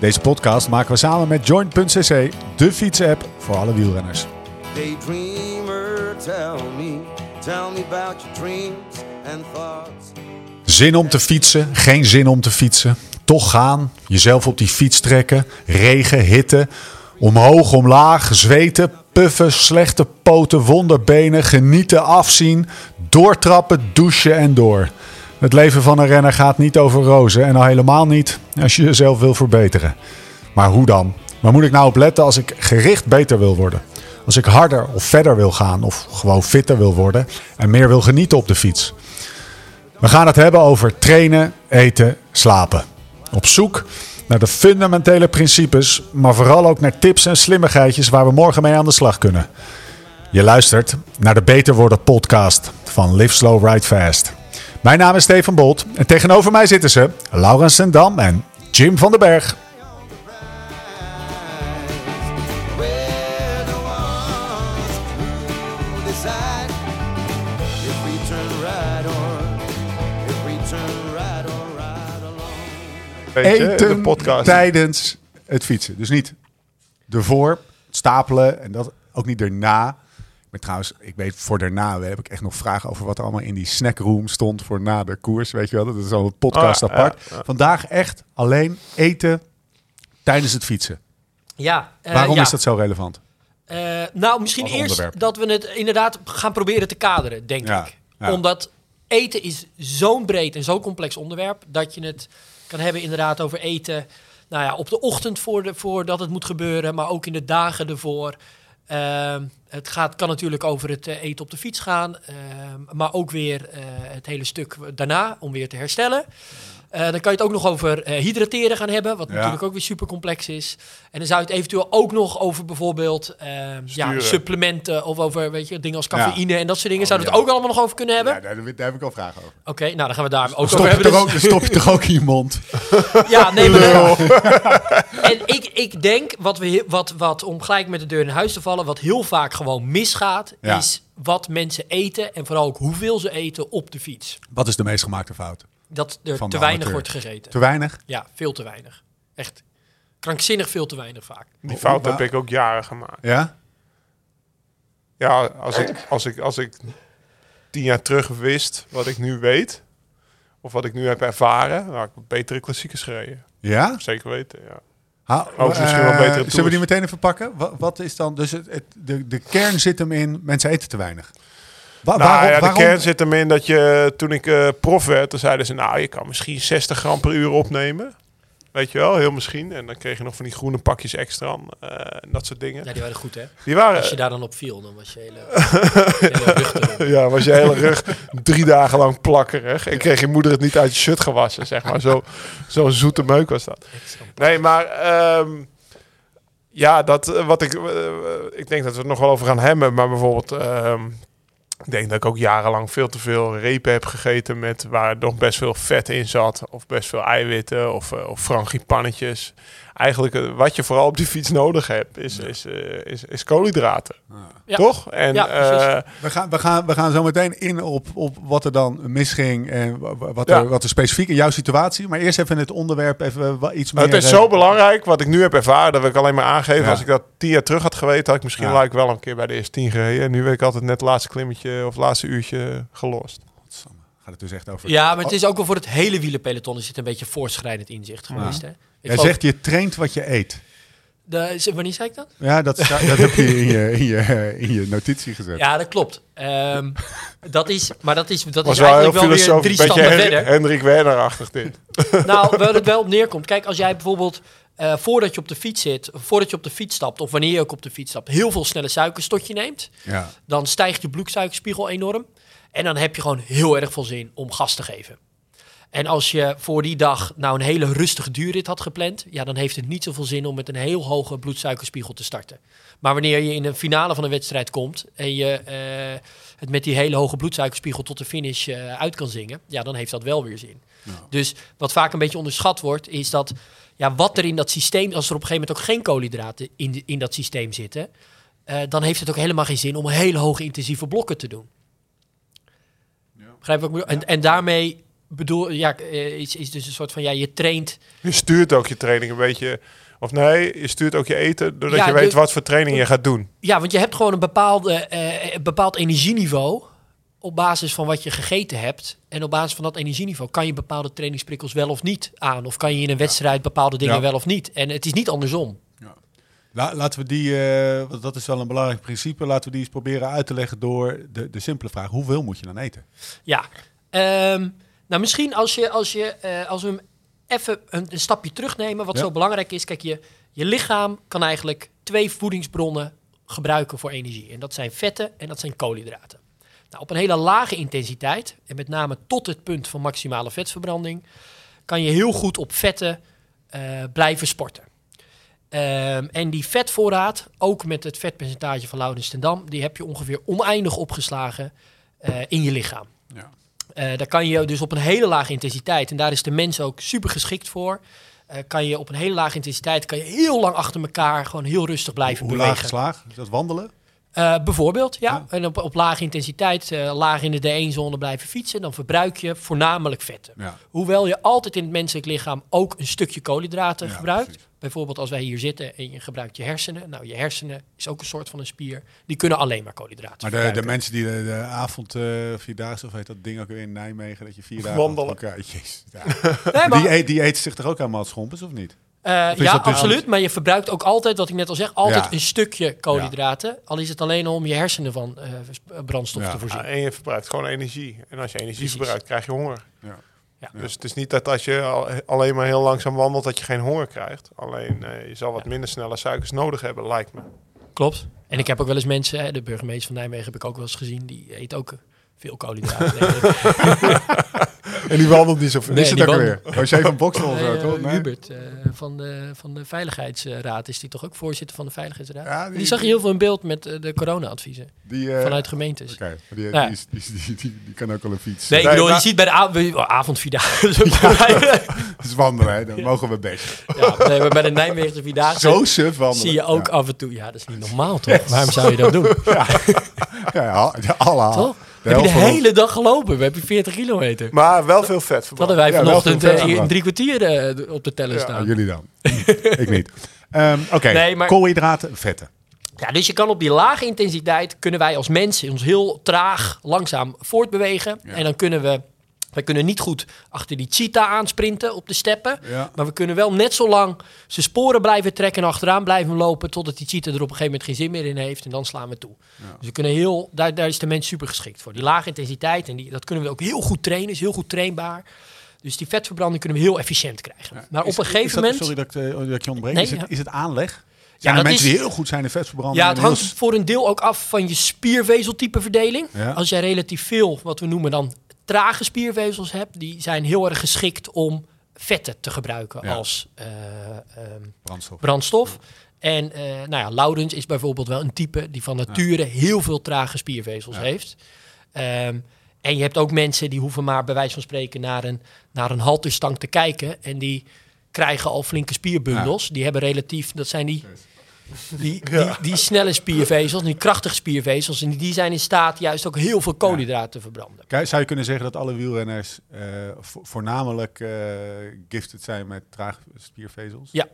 Deze podcast maken we samen met Joint.cc, de fietsapp voor alle wielrenners. Daydreamer, tell me, tell me about your dreams and thoughts. Zin om te fietsen, geen zin om te fietsen. Toch gaan, jezelf op die fiets trekken, regen, hitte, omhoog, omlaag, zweten, puffen, slechte poten, wonderbenen, genieten, afzien, doortrappen, douchen en door. Het leven van een renner gaat niet over rozen en al helemaal niet als je jezelf wil verbeteren. Maar hoe dan? Waar moet ik nou op letten als ik gericht beter wil worden? Als ik harder of verder wil gaan of gewoon fitter wil worden en meer wil genieten op de fiets? We gaan het hebben over trainen, eten, slapen. Op zoek naar de fundamentele principes, maar vooral ook naar tips en slimmigheidjes waar we morgen mee aan de slag kunnen. Je luistert naar de Beter Worden podcast van Live Slow Ride Fast. Mijn naam is Steven Bolt en tegenover mij zitten ze Laurens Sendam en Jim van den Berg. Eten de podcast. tijdens het fietsen. Dus niet ervoor, stapelen en dat ook niet erna. Maar trouwens, ik weet voor daarna heb ik echt nog vragen over wat er allemaal in die snackroom stond voor na de koers. Weet je wel, dat is al een podcast Ah, apart. ja, ja. Vandaag echt alleen eten tijdens het fietsen. Ja, eh, Waarom ja. is dat zo relevant? Eh, nou, misschien Als eerst onderwerp. dat we het inderdaad gaan proberen te kaderen, denk Ja, ik. ja. Omdat eten is zo'n breed en zo'n complex onderwerp... dat je het kan hebben inderdaad over eten... Nou ja, op de ochtend voor de, voordat het moet gebeuren, maar ook in de dagen ervoor. Ehm, het gaat, kan natuurlijk over het eh, eten op de fiets gaan, ehm, maar ook weer eh, het hele stuk daarna om weer te herstellen. Eh, dan kan je het ook nog over eh, hydrateren gaan hebben, wat Ja. natuurlijk ook weer super complex is. En dan zou je het eventueel ook nog over bijvoorbeeld ehm, ja, supplementen of over weet je, dingen als Ja. cafeïne en dat soort dingen. Oh, Zou je het ook allemaal nog over kunnen hebben? Ja, daar, daar heb ik al vragen over. Oké, nou dan gaan we daar ook Stop over je, hebben. toch Dus- ook, stop je toch ook in je mond? ja, nee, maar En ik, ik denk, wat, we, wat, wat om gelijk met de deur in huis te vallen, wat heel vaak gewoon misgaat, is wat mensen eten en vooral ook hoeveel ze eten op de fiets. Wat is de meest gemaakte fout? Dat er te weinig amateur. wordt gegeten. Te weinig? Ja, veel te weinig. Echt krankzinnig veel te weinig vaak. Die fout heb ik ook jaren gemaakt. Ja? Ja, als ik, als ik, als ik tien jaar terug wist wat ik nu weet, of wat ik nu heb ervaren, dan had ik betere klassiekers gereden. Ja? Zeker weten, ja. Ha, Ook misschien wel eh, Zullen we die meteen even pakken? Wat, wat is dan... Dus het, het- de, de kern zit hem in... Mensen eten te weinig. Nou waarom, ja, de waarom- kern zit hem in dat je, toen ik eh, prof werd, dan zeiden ze, nou, je kan misschien 60 gram per uur opnemen. Weet je wel, heel misschien. En dan kreeg je nog van die groene pakjes extra eh, en dat soort dingen. Ja, die waren goed hè. Die waren, Als je daar dan op viel, dan was je hele, hele rug. Ja, was je hele rug drie dagen lang plakkerig. En kreeg je moeder het niet uit je shirt gewassen, zeg maar. Zo, zo'n zoete meuk was dat. Nee, maar ehm, ja, dat eh, wat ik... eh, ik denk dat we het nog wel over gaan hebben. Maar bijvoorbeeld... ehm, ik denk dat ik ook jarenlang veel te veel repen heb gegeten met waar nog best veel vet in zat. Of best veel eiwitten of, eh, of frangipannetjes. Eigenlijk eh, wat je vooral op die fiets nodig hebt is, is, eh, is, is koolhydraten. Ja. Toch? En Ja, precies. eh, We gaan, we, gaan, we gaan zo meteen in op, op wat er dan misging en wa- wa- wat, Ja. er, wat er specifiek in jouw situatie. Maar eerst even het onderwerp even iets meer... Het is zo belangrijk, wat ik nu heb ervaren, dat wil ik alleen maar aangeven. Ja. Als ik dat tien jaar terug had geweten, had ik misschien Ja. like wel een keer bij de eerste tien gereden. En nu weet ik altijd net het laatste klimmetje of het laatste uurtje gelost. Gaat het dus echt over... Ja, maar het is ook wel voor het hele wielerpeloton er zit een beetje voorschrijdend inzicht geweest. Hè? Ik Jij geloof- zegt je traint wat je eet. de, wanneer zei ik dat? Ja, dat, dat heb je in je, in, je, in je notitie gezet. Ja, dat klopt. Ehm, dat is, maar dat is, dat was is wel eigenlijk wel weer filosofisch. drie standen Hen- verder. Hendrik Werner-achtig dit. Nou, waar het wel op neerkomt. Kijk, als jij bijvoorbeeld eh, voordat je op de fiets zit, voordat je op de fiets stapt, of wanneer je ook op de fiets stapt, heel veel snelle suikers tot je neemt, Ja. dan stijgt je bloedsuikerspiegel enorm. En dan heb je gewoon heel erg veel zin om gas te geven. En als je voor die dag nou een hele rustige duurrit had gepland, ja, dan heeft het niet zoveel zin om met een heel hoge bloedsuikerspiegel te starten. Maar wanneer je in een finale van een wedstrijd komt en je eh, het met die hele hoge bloedsuikerspiegel tot de finish eh, uit kan zingen, ja, dan heeft dat wel weer zin. Dus wat vaak een beetje onderschat wordt, is dat ja, wat er in dat systeem, als er op een gegeven moment ook geen koolhydraten in, de- in dat systeem zitten, eh, dan heeft het ook helemaal geen zin om hele hoge intensieve blokken te doen. Begrijp je wat ik? En, en daarmee bedoel, ja, eh, is, is dus een soort van, ja, je traint Je stuurt ook je training een beetje... Of nee, je stuurt ook je eten doordat Ja, je weet de- wat voor training je gaat doen. Ja, want je hebt gewoon een bepaalde, eh, een bepaald energieniveau op basis van wat je gegeten hebt. En op basis van dat energieniveau kan je bepaalde trainingsprikkels wel of niet aan. Of kan je in een wedstrijd bepaalde dingen Ja. wel of niet. En het is niet andersom. La- laten we die, eh, want dat is wel een belangrijk principe, laten we die eens proberen uit te leggen door de, de simpele vraag: hoeveel moet je dan eten? Ja, Ehm, nou misschien als, je, als, je, eh, als we hem even een, een stapje terugnemen. Wat Ja. zo belangrijk is. Kijk, je, je lichaam kan eigenlijk twee voedingsbronnen gebruiken voor energie. En dat zijn vetten en dat zijn koolhydraten. Nou, op een hele lage intensiteit, en met name tot het punt van maximale vetverbranding, kan je heel goed op vetten eh, blijven sporten. Ehm, en die vetvoorraad, ook met het vetpercentage van Laurens ten Dam, die heb je ongeveer oneindig opgeslagen eh, in je lichaam. Ja. Eh, daar kan je dus op een hele lage intensiteit, en daar is de mens ook super geschikt voor, eh, kan je op een hele lage intensiteit kan je heel lang achter elkaar gewoon heel rustig blijven Hoe laag bewegen. Is dat wandelen? Eh, bijvoorbeeld, ja. Ja. En op, op lage intensiteit, eh, laag in de D1-zone blijven fietsen, dan verbruik je voornamelijk vetten. Ja. Hoewel je altijd in het menselijk lichaam ook een stukje koolhydraten Ja, gebruikt. precies. Bijvoorbeeld als wij hier zitten en je gebruikt je hersenen. Nou, je hersenen is ook een soort van een spier. Die kunnen alleen maar koolhydraten Maar de, de mensen die de, de avond eh, vierdaagse, of heet dat ding ook weer in Nijmegen, dat je vier dagen Wandelen. achter elkaar- Jezus, ja. Nee, maar- die, eet, die eten zich toch ook aan schompers, of niet? Eh, ja, dus- absoluut. Maar je verbruikt ook altijd, wat ik net al zeg, altijd Ja. een stukje koolhydraten. Al is het alleen om je hersenen van eh, brandstof Ja. te voorzien. Ja, en je verbruikt gewoon energie. En als je energie Precies. verbruikt, krijg je honger. Ja. Ja. Dus het is niet dat als je al- alleen maar heel langzaam wandelt, dat je geen honger krijgt. Alleen eh, je zal wat minder snelle suikers nodig hebben, lijkt me. Klopt. En ik heb ook wel eens mensen, hè, de burgemeester van Nijmegen heb ik ook wel eens gezien, die eet ook veel koolhydraten. En die wandelt niet zoveel. Nee, is het ook weer? Jij van Boksel of zo, eh, toch? Nee? Hubert eh, van, de, van de Veiligheidsraad is die toch ook voorzitter van de Veiligheidsraad? Ja, die, die- zag je heel veel in beeld met eh, de corona-adviezen Die, vanuit gemeentes. Oké, die, Ja. die, die, kan ook al een fiets. Nee, ik bedoel, je ziet bij de av oh, avondvierdaagse. Dat is wandelen, hè? Dan mogen we best. ja, nee, maar bij de Nijmeegse vierdaagse Zo suf wandelen. zie je ook af en toe. Ja, dat is niet normaal toch? Waarom zou je dat doen? ja, ja, ja, alle Toch? Heb je de hele dag gelopen? We hebben 40 kilometer. Maar wel veel vet Dat hadden wij vanochtend eh, gebracht. drie kwartier eh, op de teller staan. jullie dan. ik niet. Ehm, Oké, Nee, maar- koolhydraten, vetten. Ja, dus je kan op die lage intensiteit kunnen wij als mensen ons heel traag, langzaam voortbewegen. Ja. En dan kunnen we, wij kunnen niet goed achter die cheetah aansprinten op de steppen. Ja. Maar we kunnen wel net zo lang zijn sporen blijven trekken en achteraan blijven lopen. Totdat die cheetah er op een gegeven moment geen zin meer in heeft. En dan slaan we toe. Dus we kunnen heel, daar, daar is de mens super geschikt voor. Die lage intensiteit, en die, dat kunnen we ook heel goed trainen, is heel goed trainbaar. Dus die vetverbranding kunnen we heel efficiënt krijgen. Maar Is- op een gegeven dat- moment... Sorry dat ik, eh, dat ik je onderbreek. Nee, is, het, ja. is het aanleg? Er mensen is- die heel goed zijn in vetverbranding? Ja, het heel hangt voor een deel ook af van je spiervezeltype verdeling. Ja. Als jij relatief veel, wat we noemen dan trage spiervezels hebt, die zijn heel erg geschikt om vetten te gebruiken Ja. als eh, ehm, brandstof. brandstof. En eh nou ja, Laurens is bijvoorbeeld wel een type die van nature heel veel trage spiervezels Ja. heeft. Ehm, en je hebt ook mensen die hoeven maar bij wijze van spreken naar een, naar een halterstang te kijken. En die krijgen al flinke spierbundels. Die hebben relatief, dat zijn die, die, die, die snelle spiervezels, die krachtige spiervezels. En die zijn in staat juist ook heel veel koolhydraten te verbranden. Kijk, Zou je kunnen zeggen dat alle wielrenners eh, vo- voornamelijk eh, gifted zijn met traag spiervezels? Ja.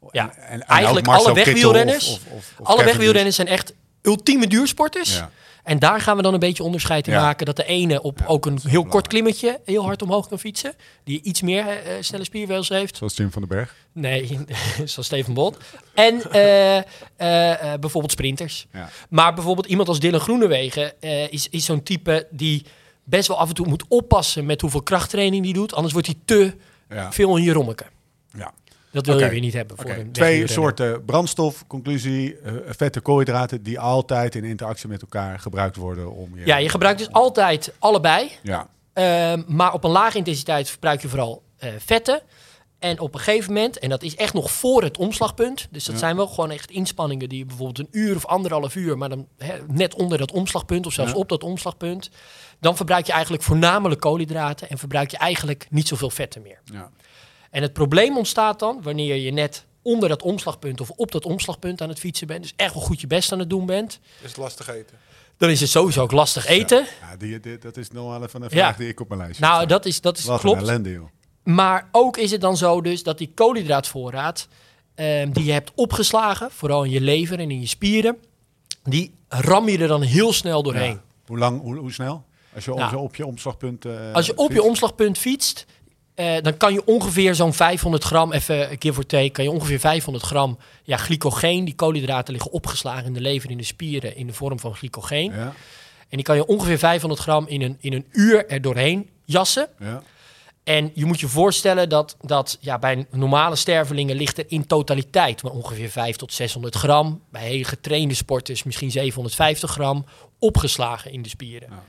En, Ja. en, en Eigenlijk alle wegwielrenners- of- of- of- of Alle wegwielrenners zijn echt ultieme duursporters. Ja. En daar gaan we dan een beetje onderscheid in Ja. maken. Dat de ene op Ja, ook een heel kort klimmetje heel hard omhoog kan fietsen. Die iets meer eh, eh, snelle spiervezels heeft. Zoals Jim van den Berg. Nee, zoals Steven Bot. En eh, bijvoorbeeld sprinters. Ja. Maar bijvoorbeeld iemand als Dylan Groenewegen is, is zo'n type die best wel af en toe moet oppassen met hoeveel krachttraining die doet. Anders wordt hij te veel in je rommeke. Ja. Dat wil je weer niet hebben voor een Twee soorten brandstof, conclusie, eh, vette koolhydraten die altijd in interactie met elkaar gebruikt worden om je... Ja, je gebruikt dus altijd allebei. Ja, Ehm, maar op een lage intensiteit verbruik je vooral eh, vetten. En op een gegeven moment, en dat is echt nog voor het omslagpunt. Dus dat Ja. zijn wel gewoon echt inspanningen die je bijvoorbeeld een uur of anderhalf uur, maar dan net onder dat omslagpunt of zelfs Ja. op dat omslagpunt. Dan verbruik je eigenlijk voornamelijk koolhydraten en verbruik je eigenlijk niet zoveel vetten meer. ja. En het probleem ontstaat dan wanneer je net onder dat omslagpunt of op dat omslagpunt aan het fietsen bent. Dus echt wel goed je best aan het doen bent. Is het lastig eten. dan is het sowieso ook lastig eten. Ja, die, die- dat is nog wel even een Ja. vraag die ik op mijn lijstje Nou, heb dat is, dat is. Wat klopt. een ellende, joh. Maar ook is het dan zo dus dat die koolhydraatvoorraad ehm, die je hebt opgeslagen, vooral in je lever en in je spieren, die ram je er dan heel snel doorheen. Ja. Hoe lang, hoe, hoe snel? Als je om- Nou, op je omslagpunt... eh, Als je op je omslagpunt fietst, eh, dan kan je ongeveer zo'n 500 gram, even een keer voor take, kan je ongeveer 500 gram ja, glycogeen, die koolhydraten liggen opgeslagen in de lever, in de spieren, in de vorm van glycogeen. Ja, En die kan je ongeveer 500 gram in een, in een uur er doorheen jassen. ja. En je moet je voorstellen dat, dat ja, bij normale stervelingen ligt er in totaliteit maar ongeveer 5 tot 600 gram. Bij hele getrainde sporters misschien 750 gram opgeslagen in de spieren. Ja.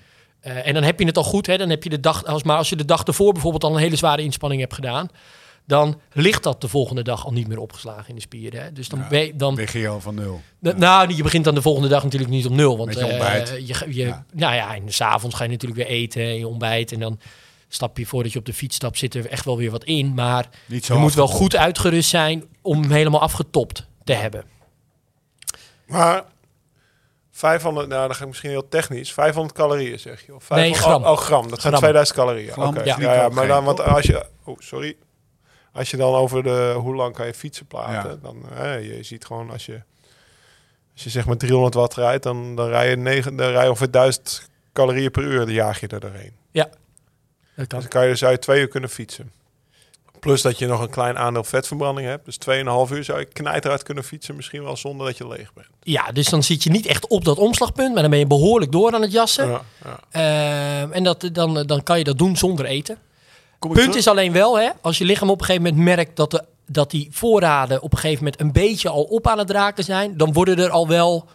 Eh, en dan heb je het al goed, hè? Dan heb je de dag, als, maar als je de dag ervoor bijvoorbeeld al een hele zware inspanning hebt gedaan, dan ligt dat de volgende dag al niet meer opgeslagen in de spieren. Hè? Dus dan, Ja, ben je- dan Lig je al van nul. Nou, je begint dan de volgende dag natuurlijk niet op nul. Want je eh, je, je, Ja. Nou ja, en s'avonds ga je natuurlijk weer eten en je ontbijt. En dan stap je voordat je op de fiets stapt, zit er echt wel weer wat in. Maar je moet wel goed uitgerust zijn om hem helemaal afgetopt te hebben. Maar 500, nou dan ga ik misschien heel technisch. 500 calorieën zeg je? Of Nee, 500 gram. Oh, oh, gram. Dat zijn Gram. 2000 calorieën. Oké. Ja, maar dan, want als je... Oh, sorry. Als je dan over de hoe lang kan je fietsen praten, Ja. dan eh, je ziet gewoon als je als je zeg maar 300 watt rijdt, dan, dan rij je 9, dan rij je ongeveer 1000 calorieën per uur, dan jaag je er doorheen. Ja, dat Dus dan kan je, zou je twee uur kunnen fietsen. Plus dat je nog een klein aandeel vetverbranding hebt. Dus 2,5 uur zou je knijteruit kunnen fietsen. Misschien wel zonder dat je leeg bent. Ja, dus dan zit je niet echt op dat omslagpunt, maar dan ben je behoorlijk door aan het jassen. Ja, ja. Ehm, en dat, dan, dan kan je dat doen zonder eten. Punt terug? is alleen wel, hè, als je lichaam op een gegeven moment merkt dat, de, dat die voorraden op een gegeven moment een beetje al op aan het raken zijn, dan worden er al wel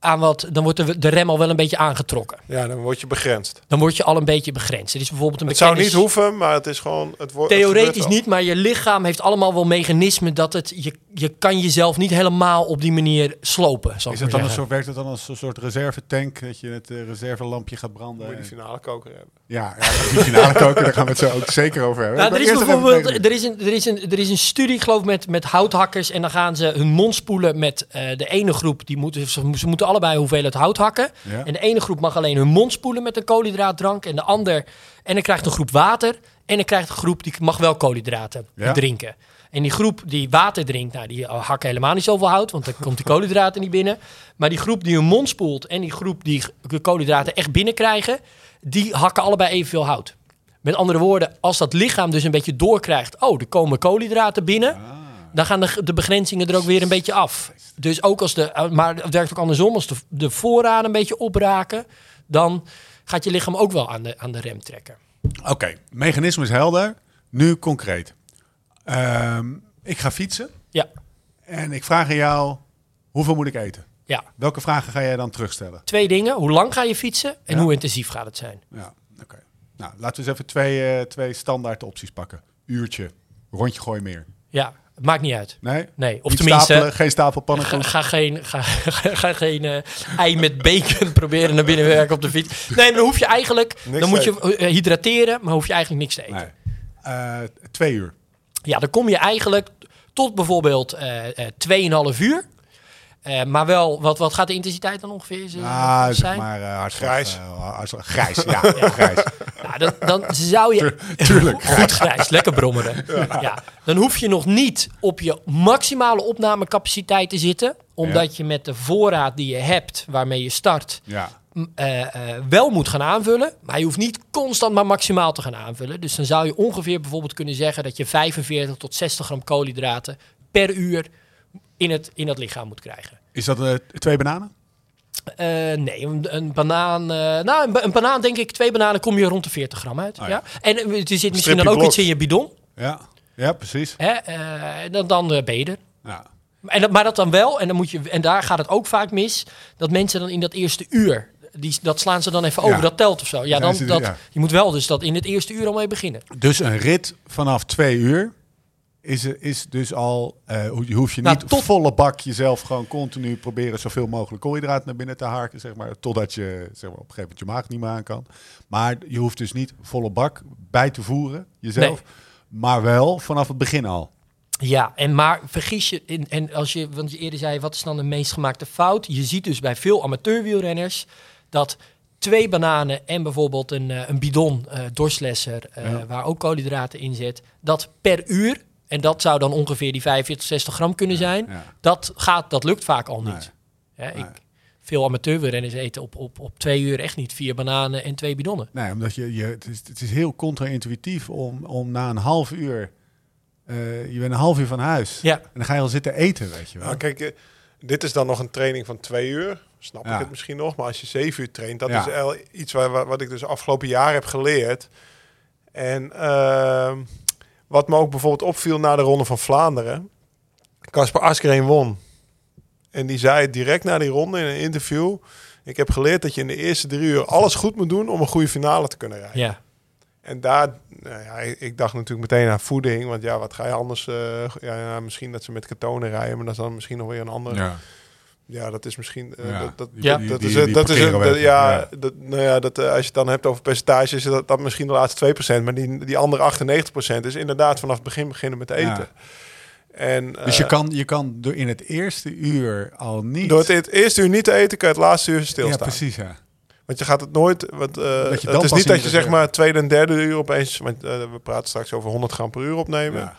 aan wat, dan wordt de, de rem al wel een beetje aangetrokken. ja, dan word je begrensd. Dan word je al een beetje begrensd. Er is bijvoorbeeld een Het zou niet hoeven, maar het is gewoon... Het wordt het Theoretisch niet, maar je lichaam heeft allemaal wel mechanismen dat het, je, je kan jezelf niet helemaal op die manier slopen. Zal Is ik het dan een soort, werkt het dan als een soort reservetank? Dat je het eh, reservelampje gaat branden? Moet je die finale koker hebben. Ja, ja die finale koken, daar gaan we het zo ook zeker over hebben. Nou, Maar er, is bijvoorbeeld, er, is een, er, is een, er is een studie, ik geloof, met, met houthakkers. En dan gaan ze hun mond spoelen met eh, de ene groep. Die moeten, ze, ze moeten allebei hoeveelheid hout hakken. Ja. En de ene groep mag alleen hun mond spoelen met een koolhydraatdrank. En de ander. En dan krijgt een groep water. En dan krijgt een groep die mag wel koolhydraten Ja. drinken. En die groep die water drinkt, nou, die hakken helemaal niet zoveel hout, want dan komt die koolhydraten niet binnen. Maar die groep die hun mond spoelt en die groep die de koolhydraten echt binnenkrijgen, die hakken allebei evenveel hout. Met andere woorden, als dat lichaam dus een beetje doorkrijgt, oh, er komen koolhydraten binnen, Ah. dan gaan de, de begrenzingen er ook weer een beetje af. Dus ook als de, uh, maar het werkt ook andersom, als de, de voorraden een beetje opraken, dan gaat je lichaam ook wel aan de, aan de rem trekken. Oké, mechanisme is helder. Nu concreet. Ehm, ik ga fietsen Ja, en ik vraag aan jou, hoeveel moet ik eten? ja. Welke vragen ga jij dan terugstellen? Twee dingen, hoe lang ga je fietsen en Ja. hoe intensief gaat het zijn? Ja, oké. Nou, laten we eens even twee, eh, twee standaard opties pakken. Uurtje, rondje gooi meer. Ja, het maakt niet uit. Nee? Nee, of Niet tenminste, stapelen, geen stapel Ga, pannenkoek. ga geen, ga, ga, ga geen eh, ei met bacon proberen naar binnen werken op de fiets. Nee, dan hoef je eigenlijk... Niks dan moet je eh, hydrateren, maar hoef je eigenlijk niks te eten. Nee. Twee uur. Ja, dan kom je eigenlijk tot bijvoorbeeld eh eh 2,5 uur. Eh, maar wel, wat, wat gaat de intensiteit dan ongeveer zijn? Ah, zeg maar uh, hartslag, Grijs. eh, hartslag- grijs, ja, grijs. Nou, dan, dan zou je... tuurlijk, Goed grijs, lekker brommeren. Ja. Dan hoef je nog niet op je maximale opnamecapaciteit te zitten. Omdat je met de voorraad die je hebt, waarmee je start... Eh, eh, wel moet gaan aanvullen. Maar je hoeft niet constant maar maximaal te gaan aanvullen. Dus dan zou je ongeveer bijvoorbeeld kunnen zeggen... dat je 45 tot 60 gram koolhydraten per uur in het, in het lichaam moet krijgen. Is dat eh, twee bananen? Nee, een, een banaan. nou, een, een banaan, denk ik, twee bananen kom je rond de 40 gram uit. Oh ja. ja. En er zit misschien dan ook iets in je bidon. Ja, ja precies. Hè? dan, dan ben je er. Ja. En dat, maar dat dan wel, en, dan moet je, en daar gaat het ook vaak mis, dat mensen dan in dat eerste uur, die, dat slaan ze dan even over, Ja. dat telt of zo. Ja, dan, dat, je moet wel dus dat in het eerste uur al mee beginnen. Dus een rit vanaf twee uur is, er- is dus al... eh, je hoeft je Nou, niet tot- volle bak jezelf gewoon continu proberen zoveel mogelijk koolhydraten naar binnen te harken, zeg maar. Totdat je zeg maar, op een gegeven moment je maag niet meer aan kan. Maar je hoeft dus niet volle bak bij te voeren, jezelf. Maar wel vanaf het begin al. Ja, en maar vergis je, in, en als je, want je eerder zei, wat is dan de meest gemaakte fout? Je ziet dus bij veel amateurwielrenners dat twee bananen en bijvoorbeeld een, eh, een bidon eh dorslesser, eh, Ja. waar ook koolhydraten in zit, dat per uur, en dat zou dan ongeveer die 45, 60 gram kunnen zijn, Ja. dat, gaat, dat lukt vaak al Nee. niet. Hè, Nee. ik, veel amateurwielrenners eten op, op, op twee uur echt niet vier bananen en twee bidonnen. Nee, omdat je, je het, is, het is heel contra-intuïtief om, om na een half uur... eh, je bent een half uur van huis. Ja. En dan ga je al zitten eten, weet je wel. Nou, kijk, dit is dan nog een training van twee uur. Snap Ja. ik het misschien nog. Maar als je zeven uur traint, dat Ja. is iets waar, waar- wat ik dus afgelopen jaar heb geleerd. En ehm, wat me ook bijvoorbeeld opviel na de Ronde van Vlaanderen. Casper Askreen won. En die zei direct na die ronde in een interview... Ik heb geleerd dat je in de eerste drie uur alles goed moet doen om een goede finale te kunnen rijden. Ja, En daar, nou ja, ik dacht natuurlijk meteen aan voeding. Want ja, wat ga je anders... eh, ja, ja, misschien dat ze met ketonen rijden, maar dat is dan misschien nog weer een andere... Ja. Ja, dat is misschien. eh, Ja, dat, dat, Ja. dat die- is die. Dat is dat- ja. Dat, nou ja, dat, eh, als je het dan hebt over percentages, is dat, dat misschien de laatste 2%. Maar die, die andere 98% is inderdaad vanaf het begin beginnen met eten. Ja. En, Dus je kan, je kan door in het eerste uur al niet... door het, het eerste uur niet te eten, kan je het laatste uur ja, stilstaan. precies, ja. Want je gaat het nooit. Want, eh, het is niet dat je zeg maar tweede en derde uur opeens. Want, eh, we praten straks over 100 gram per uur opnemen. ja.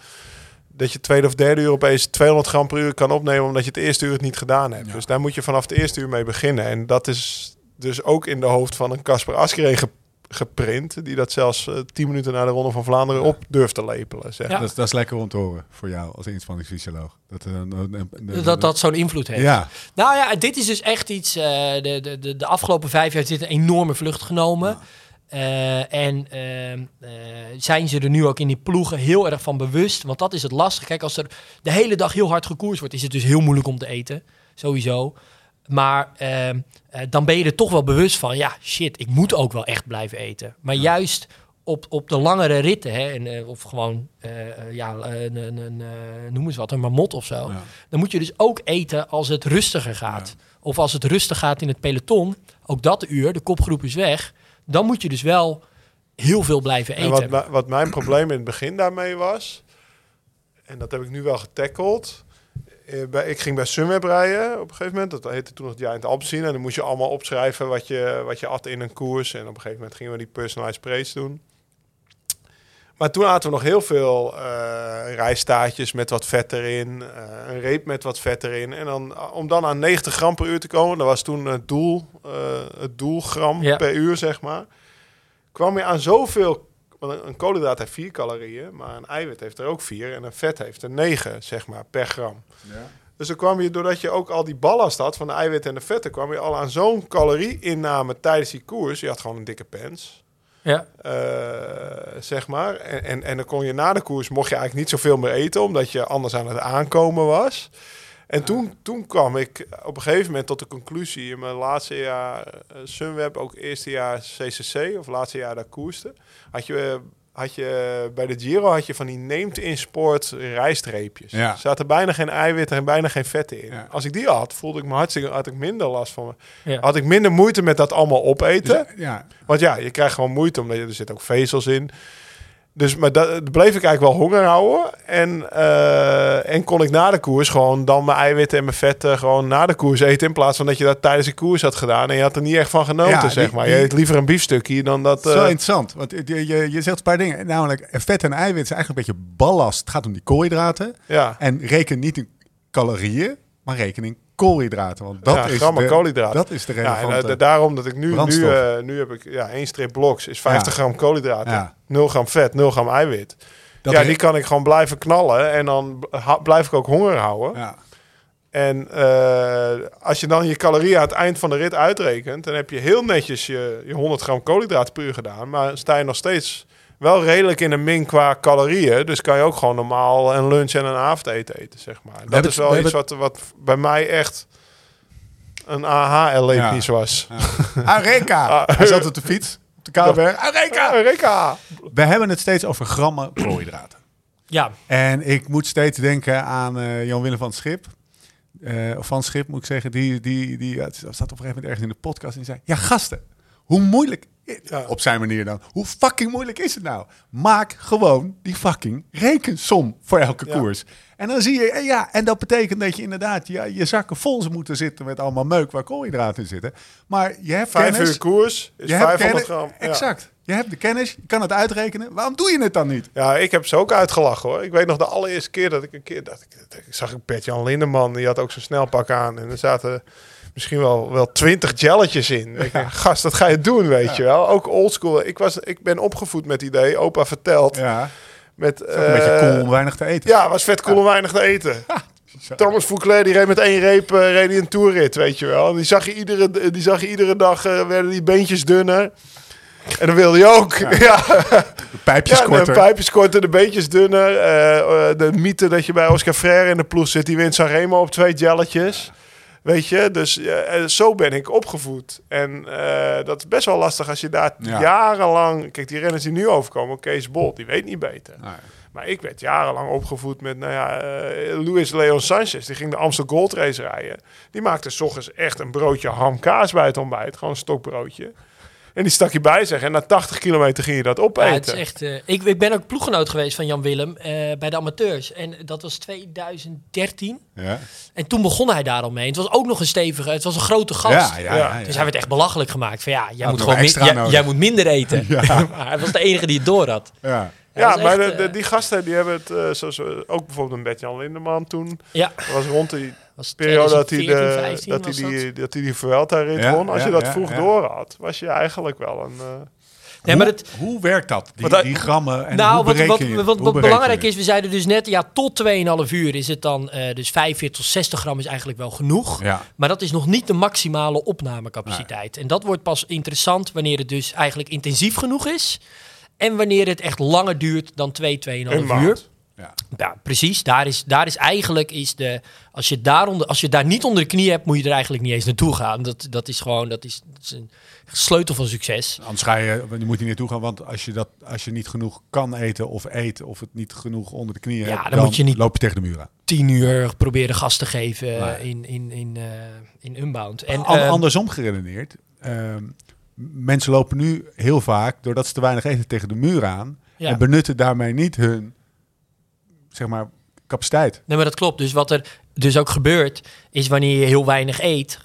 dat je tweede of derde uur opeens 200 gram per uur kan opnemen omdat je het eerste uur het niet gedaan hebt. Ja. Dus daar moet je vanaf het eerste uur mee beginnen. En dat is dus ook in de hoofd van een Casper Askreen ge- geprint, die dat zelfs eh, 10 minuten na de Ronde van Vlaanderen op durft te lepelen. Zeg. Ja. Dat, is- dat is lekker om te horen voor jou als inspanningsfysioloog. Dat, eh, een- een- dat dat zo'n invloed heeft. Ja, Nou ja, dit is dus echt iets. eh, de, de, de, de afgelopen vijf jaar dit een enorme vlucht genomen. Eh, en ehm, eh, zijn ze er nu ook in die ploegen heel erg van bewust? Want dat is het lastig. Kijk, als er de hele dag heel hard gekoerst wordt, is het dus heel moeilijk om te eten. Sowieso. Maar ehm, eh, dan ben je er toch wel bewust van, ja, shit, ik moet ook wel echt blijven eten. Maar juist op, op de langere ritten, hè, en, eh, of gewoon, eh, ja, een, een, een, noem eens wat, een marmot of zo. Ja. Dan moet je dus ook eten als het rustiger gaat. Of als het rustig gaat in het peloton, ook dat uur, de kopgroep is weg. Dan moet je dus wel heel veel blijven En eten. wat, mi- wat mijn probleem in het begin daarmee was, en dat heb ik nu wel getackeld. Eh, bij, ik ging bij Sunweb rijden op een gegeven moment. Dat heette toen nog Giant Alpecin. En dan moest je allemaal opschrijven wat je, wat je at in een koers. En op een gegeven moment gingen we die personalized praise doen. Maar toen aten we nog heel veel eh rijstaartjes met wat vet erin. eh, een reep met wat vet erin. En dan, om dan aan 90 gram per uur te komen, dat was toen het doel, eh, het doelgram Ja. per uur, zeg maar. Kwam je aan zoveel. Want een- koolhydraat heeft 4 calorieën, maar een eiwit heeft er ook 4 en een vet heeft er 9, zeg maar, per gram. Dus dan kwam je, doordat je ook al die ballast had van de eiwitten en de vetten, kwam je al aan zo'n calorie-inname tijdens die koers. Je had gewoon een dikke pens. Ja. Eh, zeg maar. En, en, en dan kon je na de koers, mocht je eigenlijk niet zoveel meer eten, omdat je anders aan het aankomen was. En toen, toen kwam ik op een gegeven moment tot de conclusie in mijn laatste jaar eh, Sunweb, ook eerste jaar CCC, of laatste jaar daar koerste, had je, had je bij de Giro had je van die neemt in sport rijstreepjes. Ja. Er zaten bijna geen eiwitten en bijna geen vetten in. Ja. Als ik die had, voelde ik me hartstikke, had ik minder last van me. Ja. Had ik minder moeite met dat allemaal opeten. Dus, ja, Want ja, je krijgt gewoon moeite, omdat je, er zit ook vezels in. Dus maar dat bleef ik eigenlijk wel honger houden. En, eh, en kon ik na de koers gewoon dan mijn eiwitten en mijn vetten gewoon na de koers eten. In plaats van dat je dat tijdens de koers had gedaan. En je had er niet echt van genoten, Ja, die- zeg maar. je eet liever een biefstukje dan dat... Zo eh, interessant. Want je, je, je zegt een paar dingen. Namelijk, vet en eiwit is eigenlijk een beetje ballast. Het gaat om die koolhydraten. ja, En reken niet in calorieën, maar reken in koolhydraten. Want dat ja, is grammen de, koolhydraten. Dat is de Ja, en eh, daarom dat ik nu, nu, eh, nu heb ik ja, één strip bloks, is 50 Ja. gram koolhydraten. Ja. 0 gram vet, 0 gram eiwit. dat ja, die kan ik gewoon blijven knallen. En dan blijf ik ook honger houden. ja. En eh, als je dan je calorieën aan het eind van de rit uitrekent, dan heb je heel netjes je, je 100 gram koolhydraten per uur gedaan. Maar sta je nog steeds wel redelijk in een min qua calorieën. Dus kan je ook gewoon normaal een lunch en een avondeten eten, zeg maar. Dat is wel we iets wat, wat bij mij echt een aha-erlevenis was. Areka! Ah. Hij zat op de fiets, op de Kouwenberg. Areka! We hebben het steeds over grammen koolhydraten. Ja, En ik moet steeds denken aan eh, Jan-Willem van Schip. Eh, of van Schip moet ik zeggen. Die, die, die ja, het staat op een gegeven moment ergens in de podcast en die zei... Ja, gasten, Hoe moeilijk, Ja. op zijn manier dan, hoe fucking moeilijk is het nou? Maak gewoon die fucking rekensom voor elke Ja. koers. En dan zie je, en ja, en dat betekent dat je inderdaad ja, je zakken vol moeten zitten met allemaal meuk waar koolhydraten in zitten. Maar je hebt Vijf kennis. uur koers is je hebt 500 kennis- gram. Ja. Exact. Je hebt de kennis, je kan het uitrekenen. Waarom doe je het dan niet? Ja, ik heb ze ook uitgelachen hoor. Ik weet nog de allereerste keer dat ik een keer dat ik, dat ik zag ik Bert-Jan Lindeman, die had ook zo'n snelpak aan en er zaten misschien wel wel twintig jelletjes in. Ik denk, gast, dat ga je doen, weet je wel. Ook oldschool. Ik was, ik ben opgevoed met het idee. Opa vertelt Ja, met een beetje eh, cool om weinig te eten. Ja, was vet cool om weinig te eten. Thomas Fouclair die reed met één reep uh, reed een toerrit, weet je wel. En die zag je iedere, die zag je iedere dag, eh, werden die beentjes dunner. En dan wilde je ook. Ja, De pijpjes ja, korter. de pijpjes korter, de beentjes dunner. De mythe dat je bij Oscar Freire in de ploeg zit, die wint Sanremo op twee jelletjes. Weet je, dus eh, zo ben ik opgevoed. En eh, dat is best wel lastig als je daar Ja. jarenlang... Kijk, die renners die nu overkomen, Kees Bol, die weet niet beter. Nee. Maar ik werd jarenlang opgevoed met, nou ja, eh, Luis Leon Sanchez. Die ging de Amstel Gold Race rijden. Die maakte s ochtends echt een broodje ham-kaas bij het ontbijt. Gewoon een stokbroodje. En die stak je bij zich. En na 80 kilometer ging je dat Ja, opeten. het is echt, eh, ik, ik ben ook ploeggenoot geweest van Jan Willem eh, bij de amateurs. En dat was 2013. Ja. En toen begon hij daar al mee. Het was ook nog een stevige, het was een grote gast. Ja, ja, ja, Ja. ja. Dus hij werd echt belachelijk gemaakt. Van ja, jij, moet, gewoon min- extra jij, moet minder eten. maar hij was de enige die het door had. Ja. Ja, maar echt, de, de- eh, die gasten die hebben het, eh, zoals ook bijvoorbeeld een Bert-Jan Lindeman toen. Ja, Dat was rond die was periode dat hij, 2014, de, 15 dat hij die, dat hij die Vuelta-rit Ja, won. Als ja, je dat ja, vroeg ja. door had, was je eigenlijk wel een... eh, Nee, maar het, Hoe werkt dat? Die, grammen en nou, hoe wat, bereken wat, je- wat, hoe wat belangrijk je? is, we zeiden dus net, ja, tot 2,5 uur is het dan, eh, dus 45 tot 60 gram is eigenlijk wel genoeg. Ja. Maar dat is nog niet de maximale opnamecapaciteit. En dat wordt pas interessant wanneer het dus eigenlijk intensief genoeg is. En wanneer het echt langer duurt dan 2, 2,5 een uur. Ja. Ja, precies. Daar is, daar is eigenlijk is de. Als je, daaronder, als je daar niet onder de knie hebt, moet je er eigenlijk niet eens naartoe gaan. Dat, dat is gewoon dat is, dat is een sleutel van succes. Anders ga je, je moet hier naartoe gaan, want als je, dat, als je niet genoeg kan eten of eet, of het niet genoeg onder de knieën Ja, hebt, dan moet je niet- loop je tegen de muur aan. Tien uur proberen gas te geven in, in, in, eh, in Unbound. En, An- ehm, andersom geredeneerd, ehm, mensen lopen nu heel vaak, doordat ze te weinig eten, tegen de muur aan Ja. en benutten daarmee niet hun, zeg maar, capaciteit. Nee, maar dat klopt. Dus wat er dus ook gebeurt, is wanneer je heel weinig eet,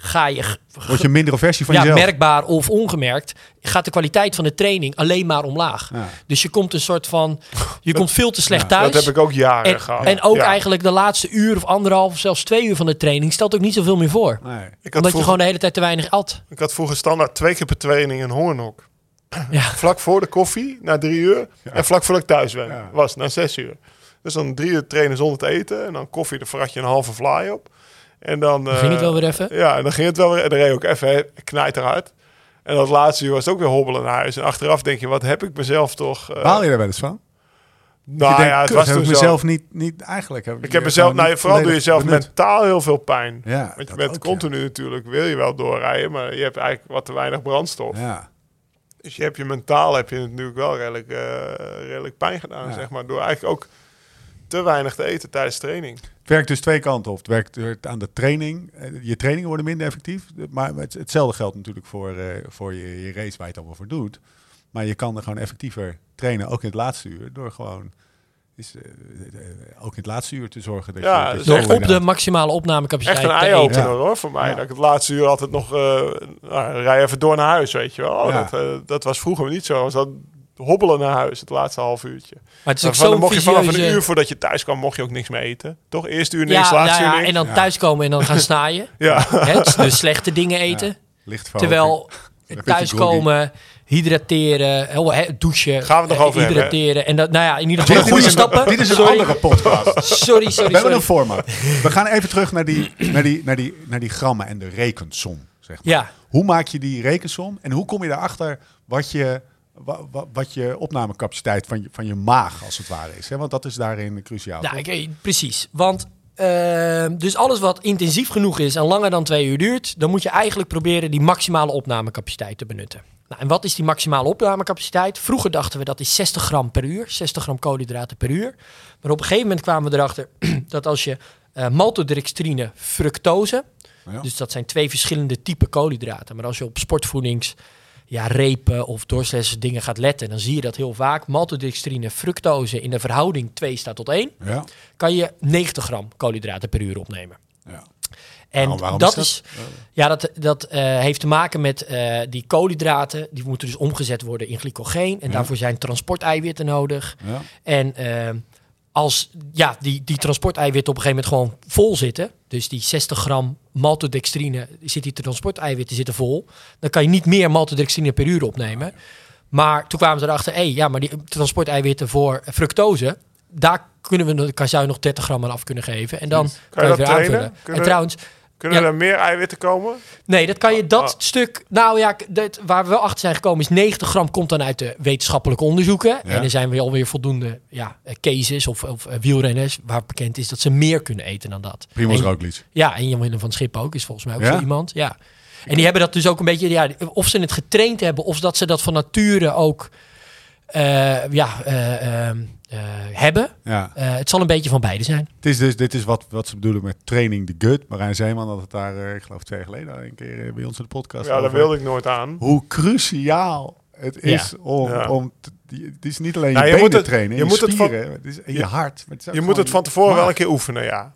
ga je Word je een mindere versie van ja, jezelf. merkbaar of ongemerkt, gaat de kwaliteit van de training alleen maar omlaag. Ja. Dus je komt een soort van, je komt veel te slecht Ja, thuis. Dat heb ik ook jaren En, gehad. en ook Ja. eigenlijk de laatste uur of anderhalf of zelfs twee uur van de training stelt ook niet zoveel meer voor. Nee. Ik had, Omdat je gewoon de hele tijd te weinig at. ik had vroeger standaard twee keer per training een hongernok. Ja. Vlak voor de koffie, na drie uur. En vlak voordat ik thuis ben, Ja. was na zes uur. Dus dan drie uur trainen zonder te eten. En dan koffie, daar vrat je een halve fly op. En dan... Dan ging het eh, wel weer even. Ja, en dan ging het wel weer. En dan reed ook even knijterhard. En dat laatste uur was het ook weer hobbelen naar huis. En achteraf denk je, wat heb ik mezelf toch... eh, Baal je daar wel eens van? nou je denkt, ja, het was heb toen ik zo. mezelf niet, niet eigenlijk. Heb Ik heb mezelf, nou, niet vooral doe je zelf benut. mentaal heel veel pijn. Ja, Want je bent ook, continu natuurlijk, wil je wel doorrijden, maar je hebt eigenlijk wat te weinig brandstof. Ja. Dus je hebt je mentaal heb je natuurlijk wel redelijk, eh, redelijk pijn gedaan, Ja. zeg maar. Door eigenlijk ook te weinig te eten tijdens training. Het werkt dus twee kanten op. Het werkt werkt aan de training. Eh, Je trainingen worden minder effectief. Maar het, hetzelfde geldt natuurlijk voor, eh, voor je, je race waar je het allemaal voor doet. Maar je kan er gewoon effectiever trainen, ook in het laatste uur. Door gewoon is, eh, eh, ook in het laatste uur te zorgen dat Ja, je... dat dus je Door op de maximale opnamecapaciteit Echt een te eye-opener eten. hoor, voor mij. Ja. Dat ik het laatste uur altijd nog, eh nou, rij even door naar huis, weet je wel. Oh, Ja. Dat, eh, dat was vroeger niet zo. Was dat hobbelen naar huis, het laatste half uurtje. Maar het is ook Van, dan zo'n mocht je vanaf een uur voordat je thuis kwam, mocht je ook niks meer eten. Toch? Eerste uur niks, Ja, laatste ja, uur ja, niks. en dan Ja. thuiskomen en dan gaan snaaien. Ja. Hè, de slechte dingen eten. licht van Terwijl thuiskomen, hydrateren, douchen, Gaan we het nog eh, over hebben, hydrateren. En dat, nou ja, in ieder geval Dit goede is een- stappen. Dit is een sorry, andere podcast. sorry, We sorry, hebben een format. We gaan even terug naar die, naar die, naar die, naar die grammen en de rekensom. Zeg maar. Ja, Hoe maak je die rekensom en hoe kom je erachter wat je, wat je opnamecapaciteit van je, van je maag als het ware is? Hè? Want dat is daarin cruciaal. nou, toch? ik- precies. Want eh, dus alles wat intensief genoeg is en langer dan twee uur duurt, dan moet je eigenlijk proberen die maximale opnamecapaciteit te benutten. Nou, en wat is die maximale opnamecapaciteit? Vroeger dachten we dat is 60 gram per uur, 60 gram koolhydraten per uur. Maar op een gegeven moment kwamen we erachter dat als je eh maltodextrine, fructose, Ja. dus dat zijn twee verschillende typen koolhydraten. Maar als je op sportvoedings ja, repen of dingen gaat letten, dan zie je dat heel vaak. Maltodextrine, fructose in de verhouding 2 staat tot 1, Ja. kan je 90 gram koolhydraten per uur opnemen. Ja. En waarom dat is is, dat? ja, dat, dat eh, heeft te maken met eh, die koolhydraten. Die moeten dus omgezet worden in glycogeen. En Ja. daarvoor zijn transporteiwitten nodig. Ja. En eh, als ja, die, die transporteiwitten op een gegeven moment gewoon vol zitten. Dus die 60 gram maltodextrine, zit die transporteiwitten zitten vol. Dan kan je niet meer maltodextrine per uur opnemen. Maar toen kwamen ze erachter, hé, ja, maar die transporteiwitten voor fructose, daar kunnen we, kan, zou je nog 30 gram aan af kunnen geven. En dan kan, je je dat weer trainen? aanvullen. En trouwens, Kunnen Ja. er meer eiwitten komen? Nee, dat kan je dat Ah. stuk. Nou ja, dat, waar we wel achter zijn gekomen is 90 gram komt dan uit de wetenschappelijke onderzoeken. Ja. En er zijn weer alweer voldoende ja, eh, cases of, of eh, wielrenners waar bekend is dat ze meer kunnen eten dan dat. Primoz En- Roglic. Ja, en Jan Willem van Schip ook is volgens mij ook Ja? zo iemand. Ja. En die hebben dat dus ook een beetje, ja, of ze het getraind hebben of dat ze dat van nature ook eh, ja, eh, ehm, eh, hebben. Ja. Eh, het zal een beetje van beide zijn. Het is dus, dit is wat, wat ze bedoelen met training the gut. Marijn Zeeman had het daar, eh, ik geloof twee jaar geleden, een keer bij ons in de podcast Ja, daar wilde ik nooit aan. Hoe cruciaal het is om, Ja. om te- die- het is niet alleen je, Nou, je benen moet het- trainen, je je, moet het van- spieren, het is je, je- hart. het Je moet het van tevoren wel een keer oefenen, ja.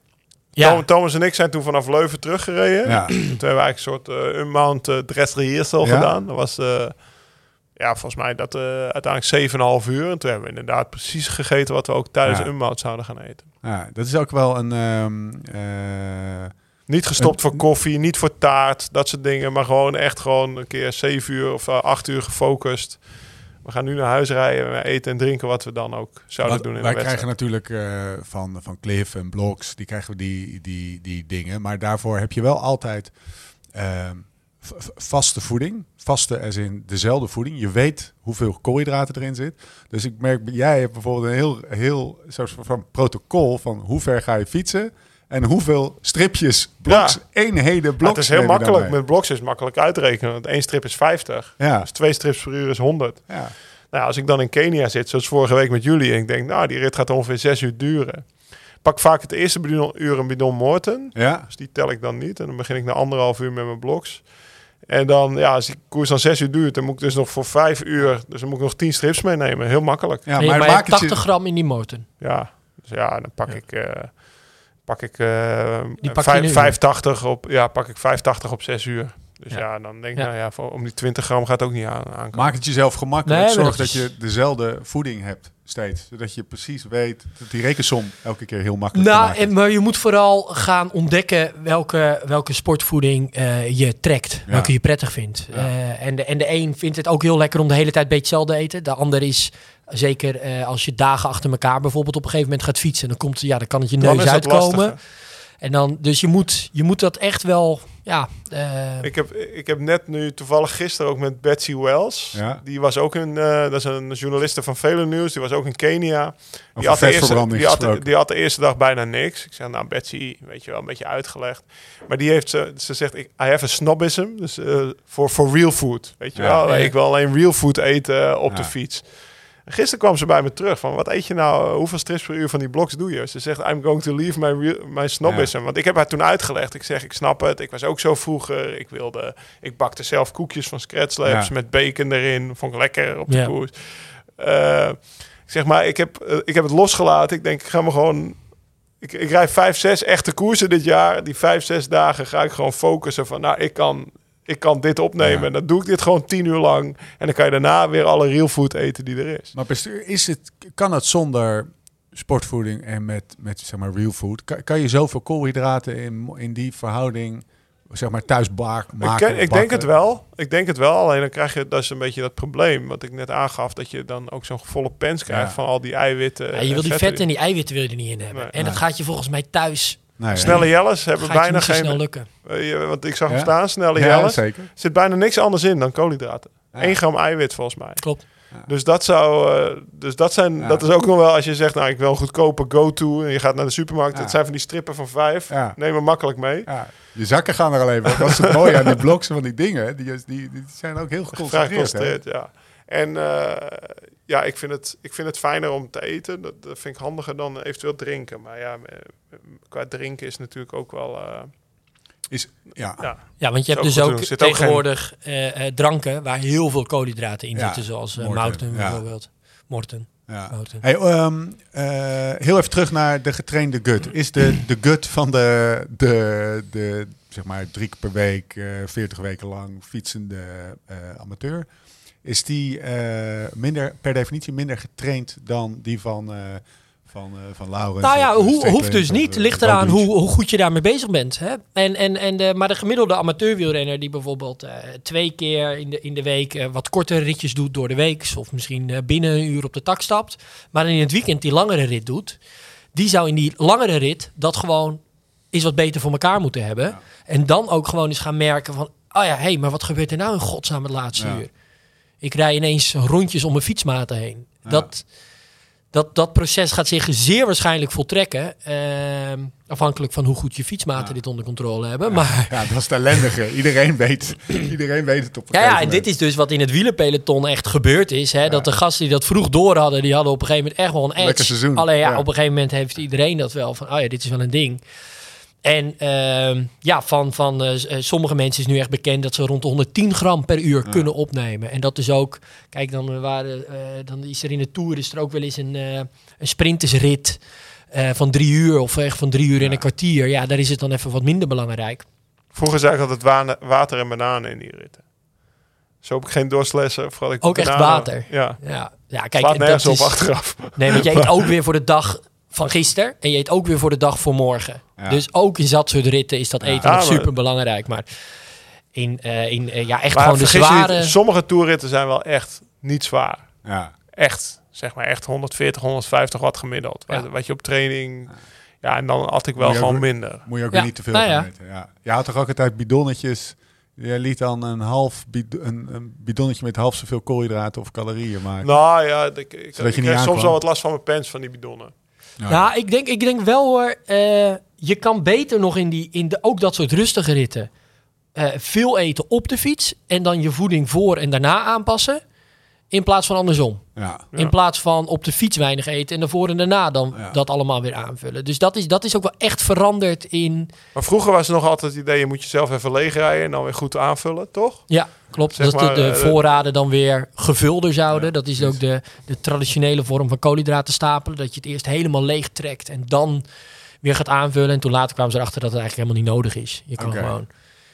Thomas en ik zijn toen vanaf Leuven teruggereden. Ja. Toen hebben we eigenlijk een soort uh, unmount uh, dress rehearsal Ja. gedaan. Dat was, eh, ja, volgens mij dat eh, uiteindelijk 7,5 uur. En toen hebben we inderdaad precies gegeten wat we ook tijdens Ja. unmount zouden gaan eten. Ja, dat is ook wel een... ehm, eh, Niet gestopt Een- voor koffie, niet voor taart, dat soort dingen. Maar gewoon echt gewoon een keer 7 uur of uh, 8 uur gefocust. We gaan nu naar huis rijden, we eten en drinken wat we dan ook zouden Wat- doen in wij de wedstrijd. krijgen natuurlijk eh, van, van Cliff en Blogs, die krijgen we die, die, die dingen. Maar daarvoor heb je wel altijd ehm, vaste voeding. Vaste als in dezelfde voeding. Je weet hoeveel koolhydraten erin zit. Dus ik merk, jij hebt bijvoorbeeld een heel, heel soort van protocol van hoe ver ga je fietsen. En hoeveel stripjes, bloks, eenheden, Ja, bloks. het is heel makkelijk. Met blocks is makkelijk uitrekenen. Want één strip is 50. Ja, Dus twee strips per uur is 100. ja. Nou, als ik dan in Kenia zit, zoals vorige week met jullie, en ik denk, nou, die rit gaat ongeveer zes uur duren. Pak vaak het eerste uur een bidon Morten. ja. Dus die tel ik dan niet. En dan begin ik na anderhalf uur met mijn bloks. En dan, ja, als die koers dan zes uur duurt, dan moet ik dus nog voor vijf uur, dus dan moet ik nog tien strips meenemen. Heel makkelijk. ja Nee, maar, je hebt het 80 je... gram in die motor. Ja, dus ja, dan pak Ja. ik, eh, pak ik, eh, Die pak een uur. 85 op, ja, pak ik 85 op zes uur. Dus Ja. ja, dan denk ik, Ja. nou ja, voor, om die 20 gram gaat het ook niet aan, aankomen. Maak het jezelf gemakkelijk. Nee, Zorg dat je dezelfde voeding hebt steeds. Zodat je precies weet dat die rekensom elke keer heel makkelijk te Nou, en, maar je moet vooral gaan ontdekken welke, welke sportvoeding eh, je trekt. Ja. Welke je prettig vindt. Ja. Eh, en, de, en de een vindt het ook heel lekker om de hele tijd een beetje hetzelfde te eten. De ander is, zeker eh, als je dagen achter elkaar bijvoorbeeld op een gegeven moment gaat fietsen. Dan, komt, ja, dan kan het je Dan neus uitkomen. En dan, dus je moet, je moet dat echt wel... Ja, eh, Ik heb, ik heb net nu toevallig gisteren ook met Betsy Wells. Ja. Die was ook een, eh, dat is een journaliste van Vele Nieuws. Die was ook in Kenia. Die had, de eerste, die, had, die had de eerste dag bijna niks. Ik zeg, nou Betsy, weet je wel, een beetje uitgelegd. Maar die heeft, ze, ze zegt, ik, I have a snobism. Dus eh, voor for real food. Weet je Ja. wel, Ja. ik wil alleen real food eten op de fiets. En gisteren kwam ze bij me terug van, wat eet je nou, hoeveel strips per uur van die bloks doe je? Ze zegt, I'm going to leave my, real, my snobism. Want ik heb haar toen uitgelegd. Ik zeg, ik snap het. Ik was ook zo vroeger. Ik wilde, ik bakte zelf koekjes van Scratch Labs Ja. met bacon erin. Vond ik lekker op de Ja. koers. Eh, ik zeg maar, ik heb, eh, ik heb het losgelaten. Ik denk, ik ga me gewoon... Ik, ik rijd vijf, zes echte koersen dit jaar. Die vijf, zes dagen ga ik gewoon focussen van... Nou, ik kan, ik kan dit opnemen. Ja. En dan doe ik dit gewoon tien uur lang. En dan kan je daarna weer alle real food eten die er is. Maar bestuur, is het, kan het zonder sportvoeding en met, met zeg maar real food? Kan, kan je zoveel koolhydraten in, in die verhouding zeg maar thuis ba- Ik, maken? ken- ik denk het wel. Ik denk het wel. Alleen dan krijg je, dat is een beetje dat probleem. Wat ik net aangaf. Dat je dan ook zo'n volle pens krijgt Ja. van al die eiwitten. ja, je wil die vetten en die eiwitten wil je er niet in hebben. Nee. en dat gaat je volgens mij thuis Nee, Snelle Jelles hebben gaat bijna geen... snel lukken. eh, je- want ik zag hem Ja? staan, snelle Ja, Jelles. zeker. Er zit bijna niks anders in dan koolhydraten. Ja. 1 gram eiwit volgens mij. Klopt. Dus dat zou, eh, dus dat zijn, Ja. dat is ook nog wel als je zegt, nou ik wil een goedkope go-to en je gaat naar de supermarkt. Ja. Het zijn van die strippen van vijf. Ja. Neem hem makkelijk mee. Ja, je zakken gaan er alleen maar. Dat is het mooie aan die bloks van die dingen. Die, die, die zijn ook heel geconcentreerd. hè? geconcentreerd, ja. En eh, ja, ik vind, het, ik vind het fijner om te eten. Dat, dat vind ik handiger dan eventueel drinken. Maar ja, eh, qua drinken is natuurlijk ook wel... eh, Is, ja. Ja. Ja, want je hebt dus ook doen. Tegenwoordig eh, eh, dranken waar heel veel koolhydraten in Ja, zitten, zoals Morten, mouten ja. bijvoorbeeld. Morten. ja. Mouten. Hey, ehm, eh, heel even terug naar de getrainde gut. Is de, de gut van de, de, de zeg maar drie keer per week, eh 40 weken lang fietsende eh, amateur, is die eh, minder, per definitie minder getraind dan die van, eh van, eh van Laurens? Nou ja, hoe, hoeft dus niet. Ligt eraan hoe, hoe goed je daarmee bezig bent. Hè? En, en, en de, maar de gemiddelde amateurwielrenner die bijvoorbeeld twee keer in de, in de week wat kortere ritjes doet door de week. Of misschien binnen een uur op de tak stapt. Maar in het weekend die langere rit doet. Die zou in die langere rit dat gewoon is wat beter voor elkaar moeten hebben. En dan ook gewoon eens gaan merken van... Oh ja, hé, hey, maar wat gebeurt er nou in godsnaam het laatste Ja. uur? Ik rij ineens rondjes om mijn fietsmaten heen. Dat, dat, dat proces gaat zich zeer waarschijnlijk voltrekken. ehm, afhankelijk van hoe goed je fietsmaten dit onder controle hebben. Maar Ja, dat is het ellendige. Iedereen weet, iedereen weet het op een ja, ja, en dit is dus wat in het wielerpeloton echt gebeurd is. Hè? Dat de gasten die dat vroeg door hadden, die hadden op een gegeven moment echt wel een edge. Lekker seizoen, Alleen ja, ja. op een gegeven moment heeft iedereen dat wel van, oh ja, dit is wel een ding. En ehm, ja, van, van eh, eh, sommige mensen is nu echt bekend dat ze rond de 110 gram per uur kunnen opnemen. En dat is ook, kijk, dan, waren, eh, dan is er in de Tour is er ook wel eens een, een sprintersrit van drie uur of echt van drie uur en een kwartier. Ja, daar is het dan even wat minder belangrijk. Vroeger zei ik altijd wa- water en bananen in die ritten. Zo heb ik geen doorslessen. Vooral ik Ook echt water. Ja. Ja, ja kijk, Slaat dat nergens is, op achteraf. Nee, want je eet ook weer voor de dag van gisteren. En je eet ook weer voor de dag voor morgen. Ja. Dus ook in dat soort ritten is dat eten Ja, super belangrijk. Maar in, eh, in eh, ja, echt Maar gewoon de niet, zware... sommige toerritten zijn wel echt niet zwaar. Ja. Echt, zeg maar echt 140, 150 watt gemiddeld. Ja. Wat, wat je op training... Ja, en dan had ik wel ook- gewoon minder. Moet je ook Ja, weer niet te veel nou van ja. weten. Ja. Je had toch ook altijd bidonnetjes. Je liet dan een half bid- een, een bidonnetje met half zoveel koolhydraten of calorieën maken. Nou ja, ik, ik, ik soms wel wat last van mijn pens van die bidonnen. Ja. Ik denk, ik denk wel hoor, eh, je kan beter nog in, die, in de, ook dat soort rustige ritten eh, veel eten op de fiets en dan je voeding voor en daarna aanpassen. In plaats van andersom. ja. Ja. In plaats van op de fiets weinig eten en daarvoor en daarna dan Ja. dat allemaal weer aanvullen. Dus dat is, dat is ook wel echt veranderd in... Maar vroeger was er nog altijd het idee, je moet jezelf even leegrijden en dan weer goed aanvullen, toch? Ja, klopt. Zeg dat de, maar, de eh, voorraden dan weer gevulder zouden. Ja, dat is ook de, de traditionele vorm van koolhydraten stapelen. Dat je het eerst helemaal leeg trekt en dan weer gaat aanvullen. En toen later kwamen ze erachter dat het eigenlijk helemaal niet nodig is. Je kan Oké. gewoon...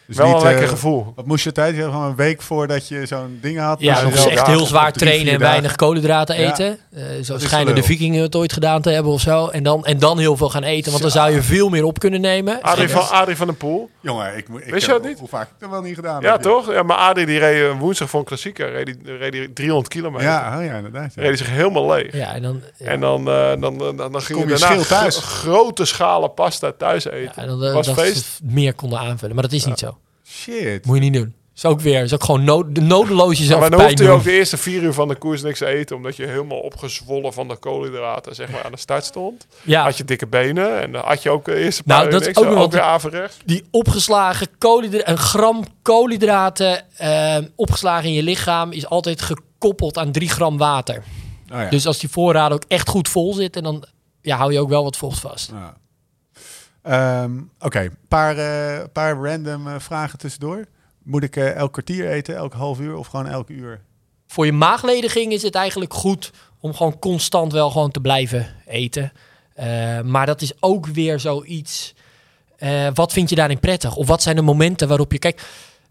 Dus wel niet, een lekker eh, gevoel. Wat moest je tijd? Je had gewoon een week voordat je zo'n ding had. Ja, moest echt heel zwaar drie, trainen en dagen. weinig koolhydraten Ja. eten. Eh, zo schijnen de vikingen het ooit gedaan te hebben of zo. En dan, en dan heel veel gaan eten, want dan zou je veel meer op kunnen nemen. Adrie van, Adrie van den Poel. Jongen, ik, ik Wist je heb- dat niet? Hoe vaak heb ik dat wel niet gedaan? Ja, toch? Ja, maar Adrie die reed eh, woensdag voor een klassieker. Reed die, reed die 300 kilometer. Ja, oh ja, inderdaad. ja. Reed zich helemaal leeg. Ja, en dan, ja. En dan, eh, dan, dan, dan, ging Kom je daarna thuis. grote schalen pasta thuis eten. Ja, en dan was dat feest. meer konden aanvullen. Maar dat is niet zo. Shit. Moet je niet doen. Is ook weer, is ook gewoon nood, de nodeloos jezelf maar dan je doen. ook de eerste vier uur van de koers niks te eten. Omdat je helemaal opgezwollen van de koolhydraten zeg maar, aan de start stond. Ja, Had je dikke benen. En dan had je ook de eerste paar Nou, dat is niks. ook Ook, nog wat- weer averechts. die opgeslagen koolhydraten, een gram koolhydraten eh, opgeslagen in je lichaam is altijd gekoppeld aan 3 gram water. Oh ja. Dus als die voorraden ook echt goed vol zitten, dan ja, hou je ook wel wat vocht vast. Ja. Ehm, Oké, een paar, eh, paar random eh, vragen tussendoor. Moet ik eh, elk kwartier eten, elk half uur of gewoon elk uur? Voor je maaglediging is het eigenlijk goed om gewoon constant wel gewoon te blijven eten. Maar dat is ook weer zoiets. wat vind je daarin prettig? Of wat zijn de momenten waarop je. Kijk,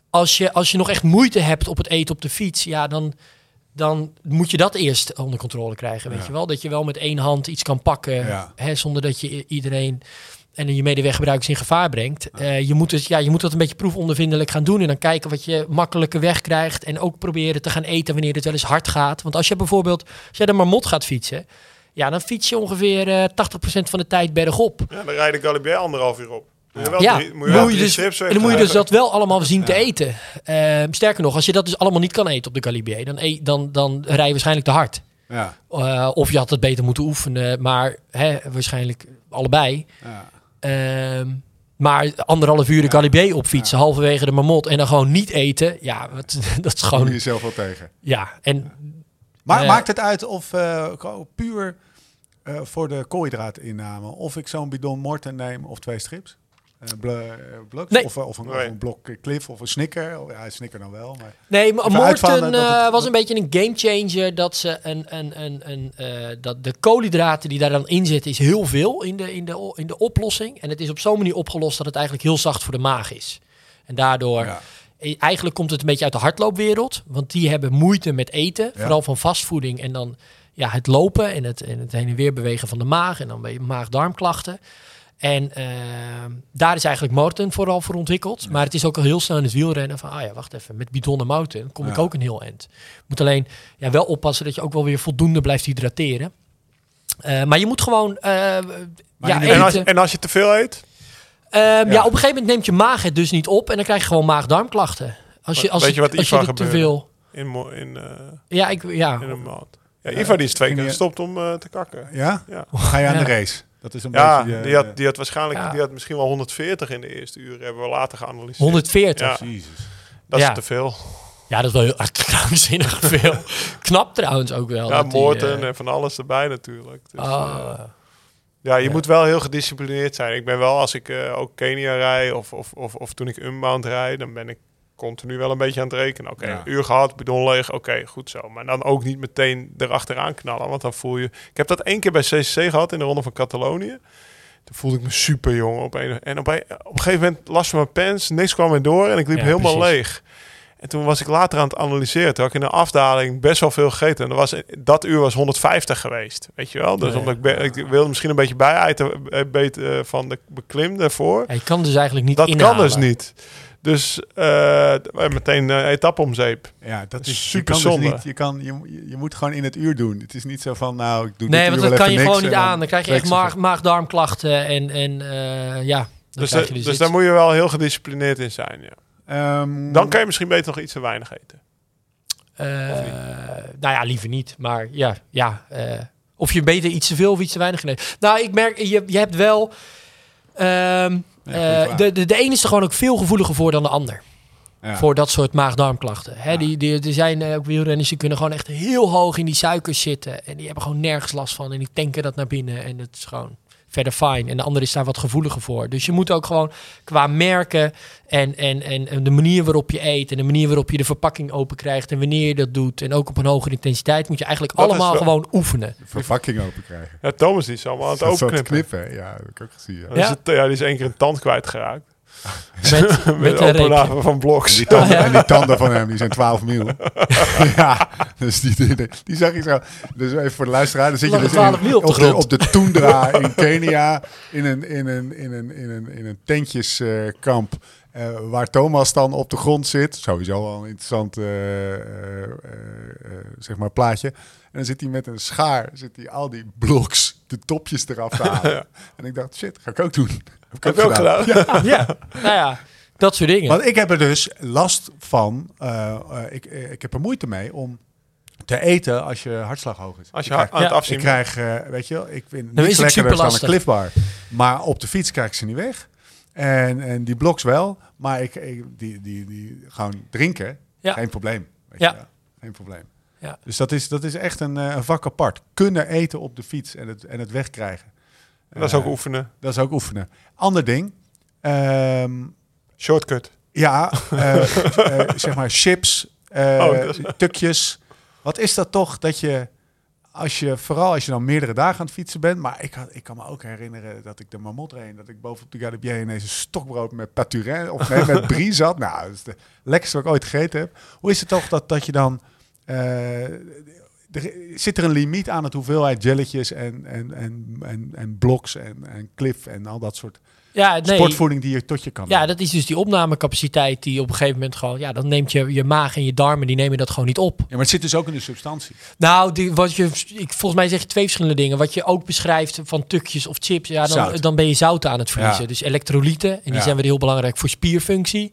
als je, als je nog echt moeite hebt op het eten op de fiets, ja, dan, dan moet je dat eerst onder controle krijgen. Weet Ja. je wel? Dat je wel met één hand iets kan pakken, Ja. hè, zonder dat je iedereen en je medeweggebruikers in gevaar brengt. Eh, je, moet dus, ja, je moet dat een beetje proefondervindelijk gaan doen en dan kijken wat je makkelijker wegkrijgt. En ook proberen te gaan eten wanneer het wel eens hard gaat. Want als je bijvoorbeeld, als jij de marmot gaat fietsen, ja, dan fiets je ongeveer eh 80% van de tijd bergop. Ja, dan rijdt de Galibier anderhalf uur op. Wel Ja, drie- moet moet je wel je drie dus, en dan moet je dus dat wel allemaal zien te eten. Ehm, sterker nog, als je dat dus allemaal niet kan eten op de Galibier, dan, eet- dan, dan rij je waarschijnlijk te hard. Ja. Eh, of je had het beter moeten oefenen, maar hè, waarschijnlijk allebei. ja. Ehm, maar anderhalf uur de Galibier op fietsen, halverwege de Marmot en dan gewoon niet eten. Ja, wat, dat is Kom je gewoon... jezelf wel tegen. Ja, en Maar maakt het uit of eh, puur eh, voor de koolhydraatinname of ik zo'n bidon Morten neem of twee strips? Eh, eh, bloks? Nee. Of, eh, of, een, Nee. een blok Cliff of een Snicker? Oh, ja, Snicker dan wel. Maar... Nee, maar Morton eh, was een beetje een gamechanger. Dat ze een, een, een, een, eh, dat de koolhydraten die daar dan in zitten, is heel veel in de, in, de, in de oplossing. En het is op zo'n manier opgelost dat het eigenlijk heel zacht voor de maag is. En daardoor, Ja. eigenlijk komt het een beetje uit de hardloopwereld. Want die hebben moeite met eten, Ja. vooral van fastvoeding. En dan ja, het lopen en het, en het heen en weer bewegen van de maag. En dan ben je maag-darmklachten. En ehm, daar is eigenlijk Morton vooral voor ontwikkeld. Maar het is ook al heel snel in het wielrennen van... ah ja, wacht even, met Bidon en Mountain kom ik ook een heel eind. Moet alleen ja, wel oppassen dat je ook wel weer voldoende blijft hydrateren. Eh, maar je moet gewoon eh, ja. En als, en als je te veel eet? Ehm, ja. Ja. op een gegeven moment neemt je maag het dus niet op... en dan krijg je gewoon maag-darmklachten. Als je, als Weet je wat als je er te veel... In, in, eh, Ja, ik, ja, in een maand. Ja, Ivar die is twee keer gestopt om eh, te kakken. Ja? Ja. Ga je aan Ja. de race? Dat is een Ja, beetje... eh, die, had, die had waarschijnlijk Ja. die had misschien wel 140 in de eerste uur. Hebben we later geanalyseerd. 140. Ja, Jezus. dat is te veel. Ja, dat is wel heel krankzinnig veel. Knap trouwens ook wel. Ja, Moorten eh, en van alles erbij natuurlijk. Dus, eh, ah. ja, je ja. moet wel heel gedisciplineerd zijn. Ik ben wel, als ik eh, ook Kenia rij of, of, of, of toen ik Unbound rijd, dan ben ik continu wel een beetje aan het rekenen. Oké, Ja. uur gehad, bidon leeg, oké, goed zo. Maar dan ook niet meteen erachteraan knallen, want dan voel je... Ik heb dat één keer bij CCC gehad in de Ronde van Catalonië. Toen voelde ik me super jong. Op een, en op een, op een gegeven moment last van mijn pens, niks kwam meer door en ik liep Ja, helemaal precies. leeg. En toen was ik later aan het analyseren. Toen had ik in een afdaling best wel veel gegeten. En dat, was, dat uur was 150 geweest. Weet je wel? Dus Nee. omdat ik, ben, ik wilde misschien een beetje bijeten eh, eh, van de beklim daarvoor. Je kan dus eigenlijk niet Dat inhalen. kan dus niet. Dus eh, meteen eh etappe om zeep. Ja, dat is Super je kan zonde. Dus niet, je, kan, je, je moet gewoon in het uur doen. Het is niet zo van, nou, ik doe Nee, want dat kan je gewoon niet aan. Dan krijg je echt maag, maag-darmklachten en, en eh, ja. Dan Dus, je dus, dus, daar moet je wel heel gedisciplineerd in zijn. Ja. Ehm, Dan kan je misschien beter nog iets te weinig eten. Eh, nou ja, liever niet. Maar ja, ja eh, of je beter iets te veel of iets te weinig neemt. Nou, ik merk, je, je hebt wel... ehm, Ja, eh, de, de, de ene is er gewoon ook veel gevoeliger voor dan de ander. ja. Voor dat soort maag-darmklachten. Hè, Ja. die, die, er zijn eh, ook wielrenners die kunnen gewoon echt heel hoog in die suikers zitten. En die hebben gewoon nergens last van. En die tanken dat naar binnen. En het is gewoon verder fijn. En de ander is daar wat gevoeliger voor. Dus je moet ook gewoon qua merken en, en, en, en de manier waarop je eet... en de manier waarop je de verpakking open krijgt... en wanneer je dat doet en ook op een hogere intensiteit... moet je eigenlijk Dat allemaal wel- gewoon oefenen. verpakking open krijgen. Ja, Thomas is allemaal aan het openknippen. knippen, ja, dat heb ik ook gezien. Ja. Is het- Ja. die is één keer een tand kwijtgeraakt. Met, Met met de van Bloks. Die tanden, Oh, ja. En die tanden van hem, die zijn 12 mil. ja, dus die, die, die zag ik zo. Dus even voor de luisteraar, dan zit je dus 12 in, mil op de op, de, grond. op de Tundra in Kenia, in een, in een, in een, in een, in een tentjeskamp. eh, waar Thomas dan op de grond zit. Sowieso al een interessant eh, eh, eh, eh, zeg maar plaatje. En dan zit hij met een schaar, zit hij al die bloks, de topjes eraf te halen. En ik dacht, shit, ga ik ook doen. Heb ik Heb ook gedaan? Ja. Ja, nou ja, dat soort dingen. Want ik heb er dus last van. eh, eh, ik, eh, ik heb er moeite mee om te eten als je hartslag hoog is. Als je ik ha- krijg, aan het afzien ik krijg weet je wel, ik vind niks het lekkerder dan een cliffbar. Maar op de fiets krijg ik ze niet weg. En, en die bloks wel. Maar ik, ik- die, die, die gewoon drinken, Ja. geen probleem. Weet Ja. je wel. Geen probleem. Ja. Dus dat is, dat is echt een, eh, een vak apart. Kunnen eten op de fiets en het, en het wegkrijgen. Dat is ook Eh, oefenen. Dat is ook oefenen. Ander ding. ehm, Shortcut. ja, eh, eh, zeg maar chips, Oh, is- tukjes. Wat is dat toch dat je, als je, vooral als je dan meerdere dagen aan het fietsen bent, maar ik, had, ik kan me ook herinneren dat ik de Marmot reed, dat ik bovenop de Galibier ineens een stokbrood met paturin of nee, met brie zat. Nou, dat is de lekkerste wat ik ooit gegeten heb. Hoe is het toch dat, dat je dan, er, zit er een limiet aan het hoeveelheid jelletjes en, en, en, en, en bloks en, en cliff en al dat soort ja, nee, sportvoeding die je tot je kan Ja, nemen? dat is dus die opnamecapaciteit die op een gegeven moment gewoon... Ja, dan neemt je je maag en je darmen, die nemen dat gewoon niet op. Ja, maar het zit dus ook in de substantie. Nou, die, wat je, ik, volgens mij zeg je twee verschillende dingen. Wat je ook beschrijft van tukjes of chips, ja, dan, Zout. dan ben je zout aan het verliezen. Ja. Dus elektrolyten, en die Ja. zijn weer heel belangrijk voor spierfunctie.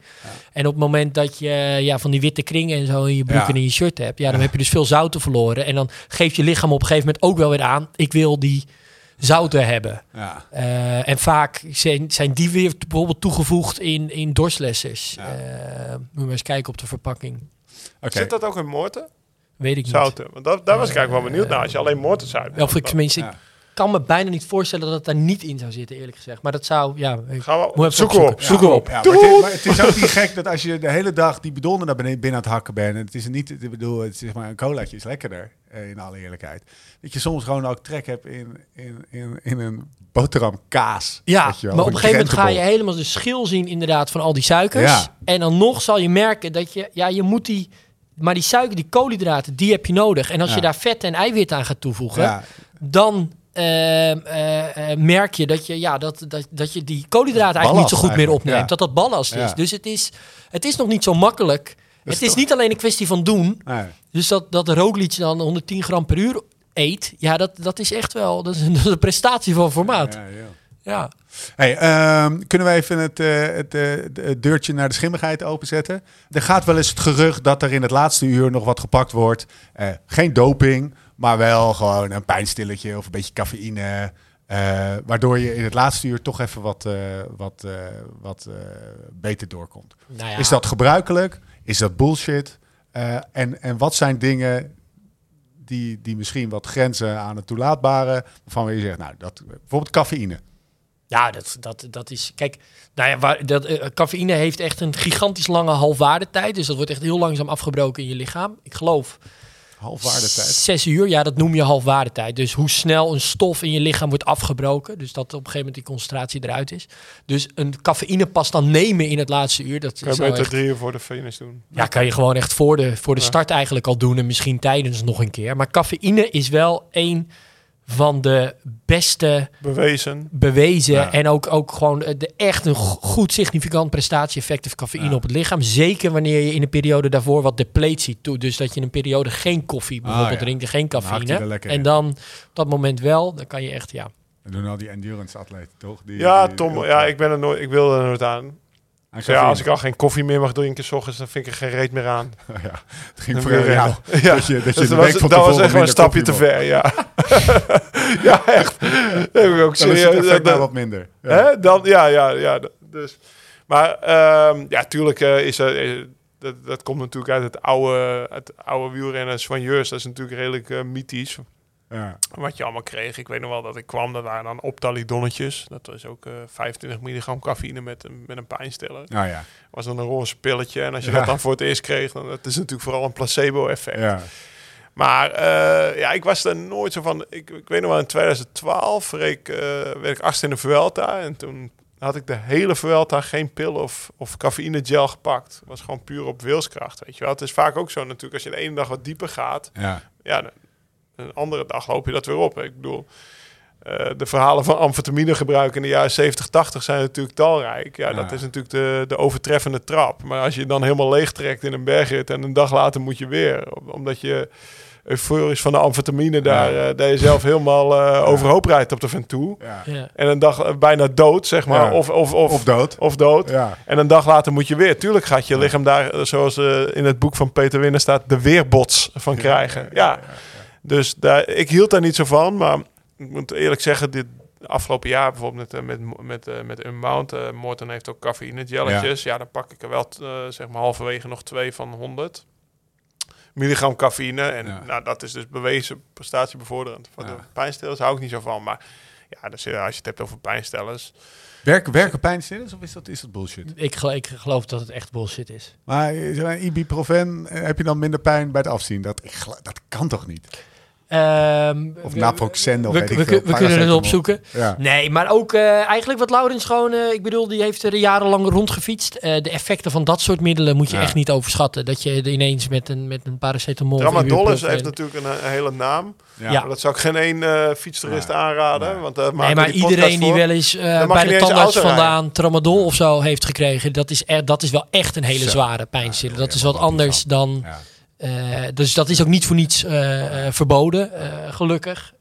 En op het moment dat je ja, van die witte kringen en zo in je broek Ja. en in je shirt hebt, ja, dan heb je dus veel zouten verloren. En dan geeft je lichaam op een gegeven moment ook wel weer aan, ik wil die zouten hebben. Ja. Eh, en vaak zijn, zijn die weer bijvoorbeeld toegevoegd in, in dorstlessers. Ja. Eh, moet je maar eens kijken op de verpakking. Oké. Zit dat ook in moorten? Weet ik niet. Zouten. Want dat, daar was ik eigenlijk wel benieuwd naar. Als je alleen moorten zuipt. Of ik tenminste, Ja. Kan me bijna niet voorstellen dat het daar niet in zou zitten, eerlijk gezegd. Maar dat zou, ja... Gaan we zoeken we op. Zoeken op. Ja, maar, het is, maar het is ook niet gek dat als je de hele dag die bedonden naar beneden binnen aan het hakken bent. En het is niet, ik bedoel, het is zeg maar een colaatje is lekkerder, eh, in alle eerlijkheid. Dat je soms gewoon ook trek hebt in, in, in, in een boterham kaas. Ja, weet je wel, maar op een gegeven moment ga je helemaal de schil zien inderdaad van al die suikers. Ja. En dan nog zal je merken dat je, ja, je moet die, maar die suiker, die koolhydraten, die heb je nodig. En als Ja. je daar vet en eiwit aan gaat toevoegen, Ja, dan ehm, eh, eh, merk je dat je, ja, dat, dat, dat je die koolhydraten eigenlijk niet zo goed meer opneemt. ja. Dat dat ballast Ja. is. Dus het is, het is nog niet zo makkelijk. het is toch- niet alleen een kwestie van doen. nee. Dus dat, dat Roglic dan 110 gram per uur eet, ja, dat, dat is echt wel, dat is, een, dat is een prestatie van formaat. Ja, ja. Hey, ehm, kunnen wij even het, eh, het, eh, het deurtje naar de schimmigheid openzetten? Er gaat wel eens het gerucht dat er in het laatste uur nog wat gepakt wordt. Eh, geen doping, maar wel gewoon een pijnstilletje of een beetje cafeïne. eh, waardoor je in het laatste uur toch even wat, eh, wat, eh, wat eh, beter doorkomt. Nou ja. Is dat gebruikelijk? Is dat bullshit? Eh, en, en wat zijn dingen die, die misschien wat grenzen aan het toelaatbare, waarvan je zegt, nou, dat, bijvoorbeeld cafeïne. Ja, dat, dat, dat is. Kijk, nou ja, waar, dat, eh, cafeïne heeft echt een gigantisch lange halfwaardetijd. Dus dat wordt echt heel langzaam afgebroken in je lichaam. Ik geloof. Halfwaardetijd. Zes uur, ja, dat noem je halfwaardetijd. Dus hoe snel een stof in je lichaam wordt afgebroken. Dus dat op een gegeven moment die concentratie eruit is. Dus een cafeïne pas dan nemen in het laatste uur. Dat Kan je zou beter echt, drie uur voor de finish doen. ja, kan je gewoon echt voor de, voor de Ja. start eigenlijk al doen. En misschien tijdens nog een keer. Maar cafeïne is wel een van de beste Bewezen. bewezen. Ja. En ook, ook gewoon de echt een go- goed significant prestatie-effect heeft cafeïne Ja. op het lichaam. Zeker wanneer je in de periode daarvoor wat depletie doet. Dus dat je in een periode geen koffie bijvoorbeeld Ah, ja. drinkt en geen cafeïne. lekker En dan op dat moment wel, dan kan je echt, ja. Dat doen al die endurance atleten, toch? Die, Ja, die- Tom, die- ja, ik ben er nooit, ik wil er nooit aan. Ja, als ik al geen koffie meer mag drinken, s ochtends, dan vind ik er geen reet meer aan. ja, het ging voor jou. Ja. Dat je, dat je Dus dat was, dat was echt wel een stapje te ver, ja. ja, echt. Dat heb ik ook is serieus. dat- nou wat minder. Ja. Hè? Dan, ja, ja, ja. Dus. Maar ehm, ja, tuurlijk eh, is er... dat, dat komt natuurlijk uit het oude, het oude wielrennen. Soigneurs, dat is natuurlijk redelijk eh, mythisch. Ja. Wat je allemaal kreeg. Ik weet nog wel dat ik kwam, dat waren dan optalidonnetjes. Dat was ook eh 25 milligram cafeïne met, een- met een pijnstiller. Nou ja. was dan een roze pilletje. En als je Ja. dat dan voor het eerst kreeg, dan het is natuurlijk vooral een placebo-effect. ja. Maar eh, ja, ik was er nooit zo van. Ik, ik weet nog wel, in 2012 reek, eh, werd ik achtste in de Vuelta. En toen had ik de hele Vuelta geen pil of, of cafeïne gel gepakt. Het was gewoon puur op wilskracht, weet je wel. Het is vaak ook zo natuurlijk, als je de ene dag wat dieper gaat... ja. Ja, een andere dag loop je dat weer op. Ik bedoel, eh, de verhalen van amfetamine gebruik in de jaren 70, 80 zijn natuurlijk talrijk. Ja, dat is natuurlijk de, de overtreffende trap. Maar als je dan helemaal leeg trekt in een bergrit en een dag later moet je weer, om- omdat je euforisch van de amfetamine daar, Ja. eh, dat je zelf helemaal eh, overhoop rijdt op de Ventoux. ja. ja. En een dag bijna dood, zeg maar. Ja. Of, of, of, Of dood. of dood. Ja. En een dag later moet je weer. Tuurlijk gaat je lichaam daar, zoals eh, in het boek van Peter Winnen staat, de weerbots van krijgen. Ja, Dus daar, ik hield daar niet zo van. Maar ik moet eerlijk zeggen, dit afgelopen jaar bijvoorbeeld met, eh, met, met, eh, met Unbound. eh Morten heeft ook cafeïne gelletjes. Ja. dan pak ik er wel eh, zeg maar halverwege nog twee van 100 milligram cafeïne. En Ja. nou, dat is dus bewezen prestatiebevorderend. Voor Ja. de pijnstillers hou ik niet zo van. Maar ja, dus, eh, als je het hebt over pijnstillers. Werken, werken pijnstillers of is dat, is dat bullshit? Ik, gel- ik geloof dat het echt bullshit is. Maar eh, ibuprofen, eh, heb je dan minder pijn bij het afzien? Dat, ik, dat kan toch niet? Ehm, Of we- Naproxen of we, weet ik we, veel, we kunnen het opzoeken. Ja. Nee, maar ook eh, eigenlijk wat Laurens gewoon... eh, ik bedoel, die heeft er jarenlang rondgefietst. Eh, de effecten van dat soort middelen moet je Ja. echt niet overschatten. Dat je ineens met een, met een paracetamol... Tramadol heeft natuurlijk een, een hele naam. Ja. Maar dat zou ik geen één eh fietstoerist aanraden. Nee. Want, uh, Nee, maar iedereen die wel eens eh, bij de tandarts vandaan tramadol of zo heeft gekregen, dat is, echt, dat is wel echt een hele zware pijnstiller. Ja, dat is wat anders dan... Eh, dus dat is ook niet voor niets eh, eh, verboden, eh, gelukkig.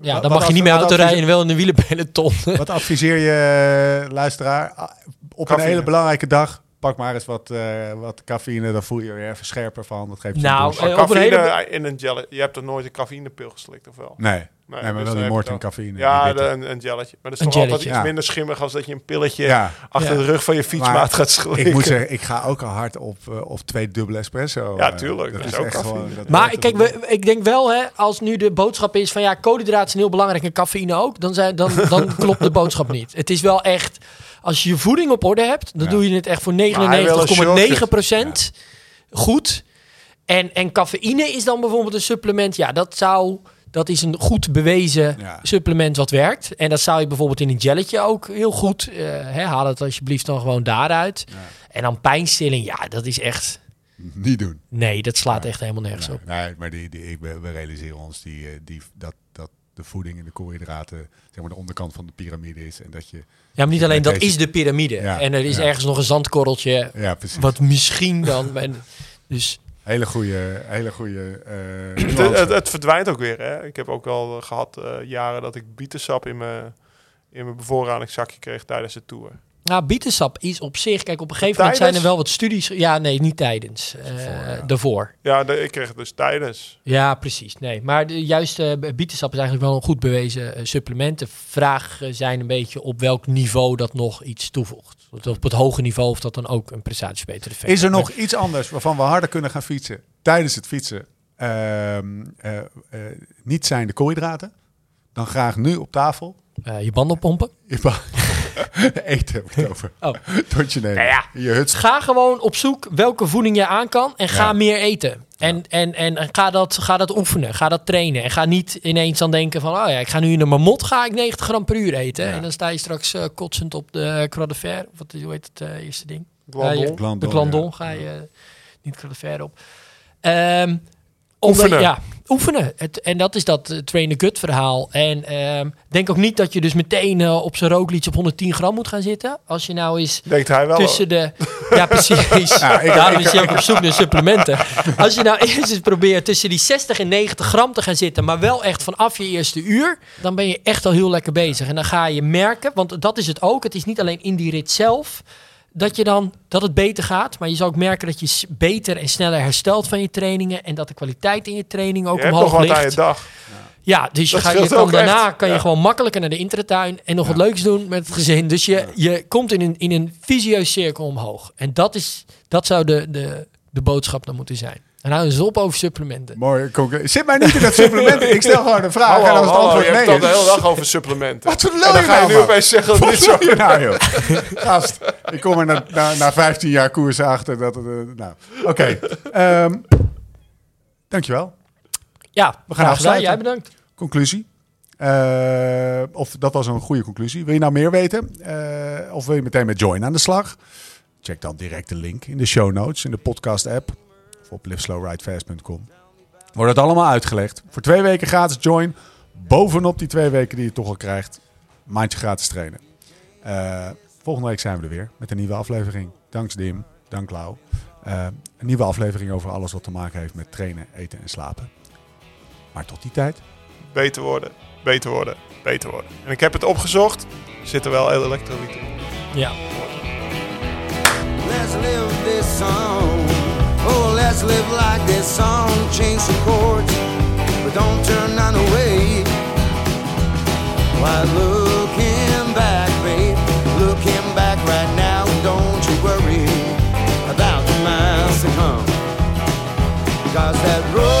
Ja, Wat- dan mag je niet meer auto rijden en wel in een wielenpeloton. Wat adviseer je, luisteraar? Op een hele belangrijke dag, pak maar eens wat, eh, wat cafeïne. Dan voel je je weer even scherper van. Dat geeft je Nou, een op een hele- in een gel. Je hebt er nooit een cafeïnepil geslikt, of wel? Nee. Maar dus wel dan die je dan- cafeïne. Ja, de, een, een gelletje. Maar dat is Een toch altijd iets Ja. minder schimmig als dat je een pilletje ja. achter Ja. de rug van je fietsmaat Maar gaat slikken. Ik moet zeggen, ik ga ook al hard op, eh, op twee dubbele espresso. Ja, tuurlijk, dat is ook cafeïne. dat Maar kijk, we, ik denk wel, hè, als nu de boodschap is van ja, koolhydraten zijn heel belangrijk en cafeïne ook, dan, zijn, dan, dan klopt de boodschap niet. Het is wel echt, als je je voeding op orde hebt, dan Ja. doe je het echt voor hij wil een 99,9% goed. En, en cafeïne is dan bijvoorbeeld een supplement, ja, dat zou, dat is een goed bewezen Ja. supplement wat werkt. En dat zou je bijvoorbeeld in een gelletje ook heel goed, eh, hè, haal het alsjeblieft dan gewoon daaruit. Ja. En dan pijnstilling, ja, dat is echt, Niet doen. nee, dat slaat Nee. echt helemaal nergens Nee, op. nee, maar die, die, ik, we realiseren ons die, eh, die, dat, dat de voeding en de koolhydraten zeg maar, de onderkant van de piramide is. En dat je... Ja, maar niet alleen dat Deze- is de piramide. Ja, en er is ja. ergens nog een zandkorreltje. Ja, precies. Wat misschien dan. ben- dus Hele goede, hele goede eh, Het, het, het verdwijnt ook weer. Hè? Ik heb ook al eh, gehad eh, jaren dat ik bietensap in mijn, in mijn bevoorradingszakje kreeg tijdens de tour. Nou, bietensap is op zich. Kijk, op een gegeven moment zijn er wel wat studies. Ja, nee, niet tijdens. eh ja. Daarvoor. Ja, de- ik kreeg het dus tijdens. Ja, precies. Nee, maar de juiste eh, bietensap is eigenlijk wel een goed bewezen eh, supplement. De vragen zijn een beetje op welk niveau dat nog iets toevoegt. Op het hoge niveau of dat dan ook een prestatiebeter effect Is er nog iets anders waarvan we harder kunnen gaan fietsen tijdens het fietsen? Ehm, eh, eh, niet zijn de koolhydraten. Dan graag nu op tafel. Eh, je banden pompen. Je ba- Eten heb ik het over. Oh. Tot je nemen. Nou ja. Je. Ga gewoon op zoek welke voeding je aan kan en ga Ja. meer eten. En, en, en, en ga, dat, ga dat oefenen, ga dat trainen. En ga niet ineens dan denken van, oh ja, ik ga nu in een mamot ga ik 90 gram per uur eten. Ja. En dan sta je straks eh, kotsend op de Croix de Fer. Wat, hoe heet het eh, eerste ding? Glandon. Je- Glandon, de Glandon ga je niet Croix de Fer op. Omdat- Oefenen. Ja, oefenen. Het, en dat is dat uh, train the gut verhaal. En ehm, denk ook niet dat je dus meteen eh, op zijn rookliedje op 110 gram moet gaan zitten. Als je nou eens Denkt hij wel. tussen de... Ja, precies. Ja, ik- Daarom is hij ook op zoek naar supplementen. Als je nou eerst eens probeert tussen die 60 en 90 gram te gaan zitten... maar wel echt vanaf je eerste uur... dan ben je echt al heel lekker bezig. En dan ga je merken, want dat is het ook... het is niet alleen in die rit zelf... dat, je dan, dat het beter gaat... maar je zal ook merken dat je beter en sneller herstelt van je trainingen... en dat de kwaliteit in je training ook je hebt nog omhoog wat ligt. aan je dag. Ja, dus je, kan daarna echt. kan je Ja. gewoon makkelijker naar de intratuin en nog wat leuks doen met het gezin. Dus je, je komt in een, in een visieus cirkel omhoog. En dat, is, dat zou de, de, de boodschap dan moeten zijn. En nou eens op over supplementen. Mooi. Zit mij niet in dat supplement. Ik stel gewoon een vraag. Hallo, en als het hallo, antwoord je hebt nee het al de hele dag over supplementen. Wat voor en lul je ga je nou, nu man? opeens zeggen dat het niet zo je nou, joh? Gast, ik kom er na, na, na 15 jaar koers achter. Dat het, eh, nou, oké. Ehm, dankjewel. Ja, We gaan gedaan. afsluiten. Jij bedankt. Conclusie. Eh, of dat was een goede conclusie. Wil je nou meer weten? Eh, of wil je meteen met Join aan de slag? Check dan direct de link in de show notes, in de podcast app. Of op liveslowridefast.com. Wordt het allemaal uitgelegd. Voor twee weken gratis Join. Bovenop die twee weken die je toch al krijgt. Maandje gratis trainen. Eh, volgende week zijn we er weer met een nieuwe aflevering. Dank Dim, dank Lau. Eh, een nieuwe aflevering over alles wat te maken heeft met trainen, eten en slapen. Maar tot die tijd. Beter worden, beter worden, beter worden. En ik heb het opgezocht. Er zitten wel elektrolyten in. Ja. Let's live this song. Oh, let's live like this song, change the chords, but don't turn on the way. Why looking back, babe, looking back right now, don't you worry about the miles to come. Cause that road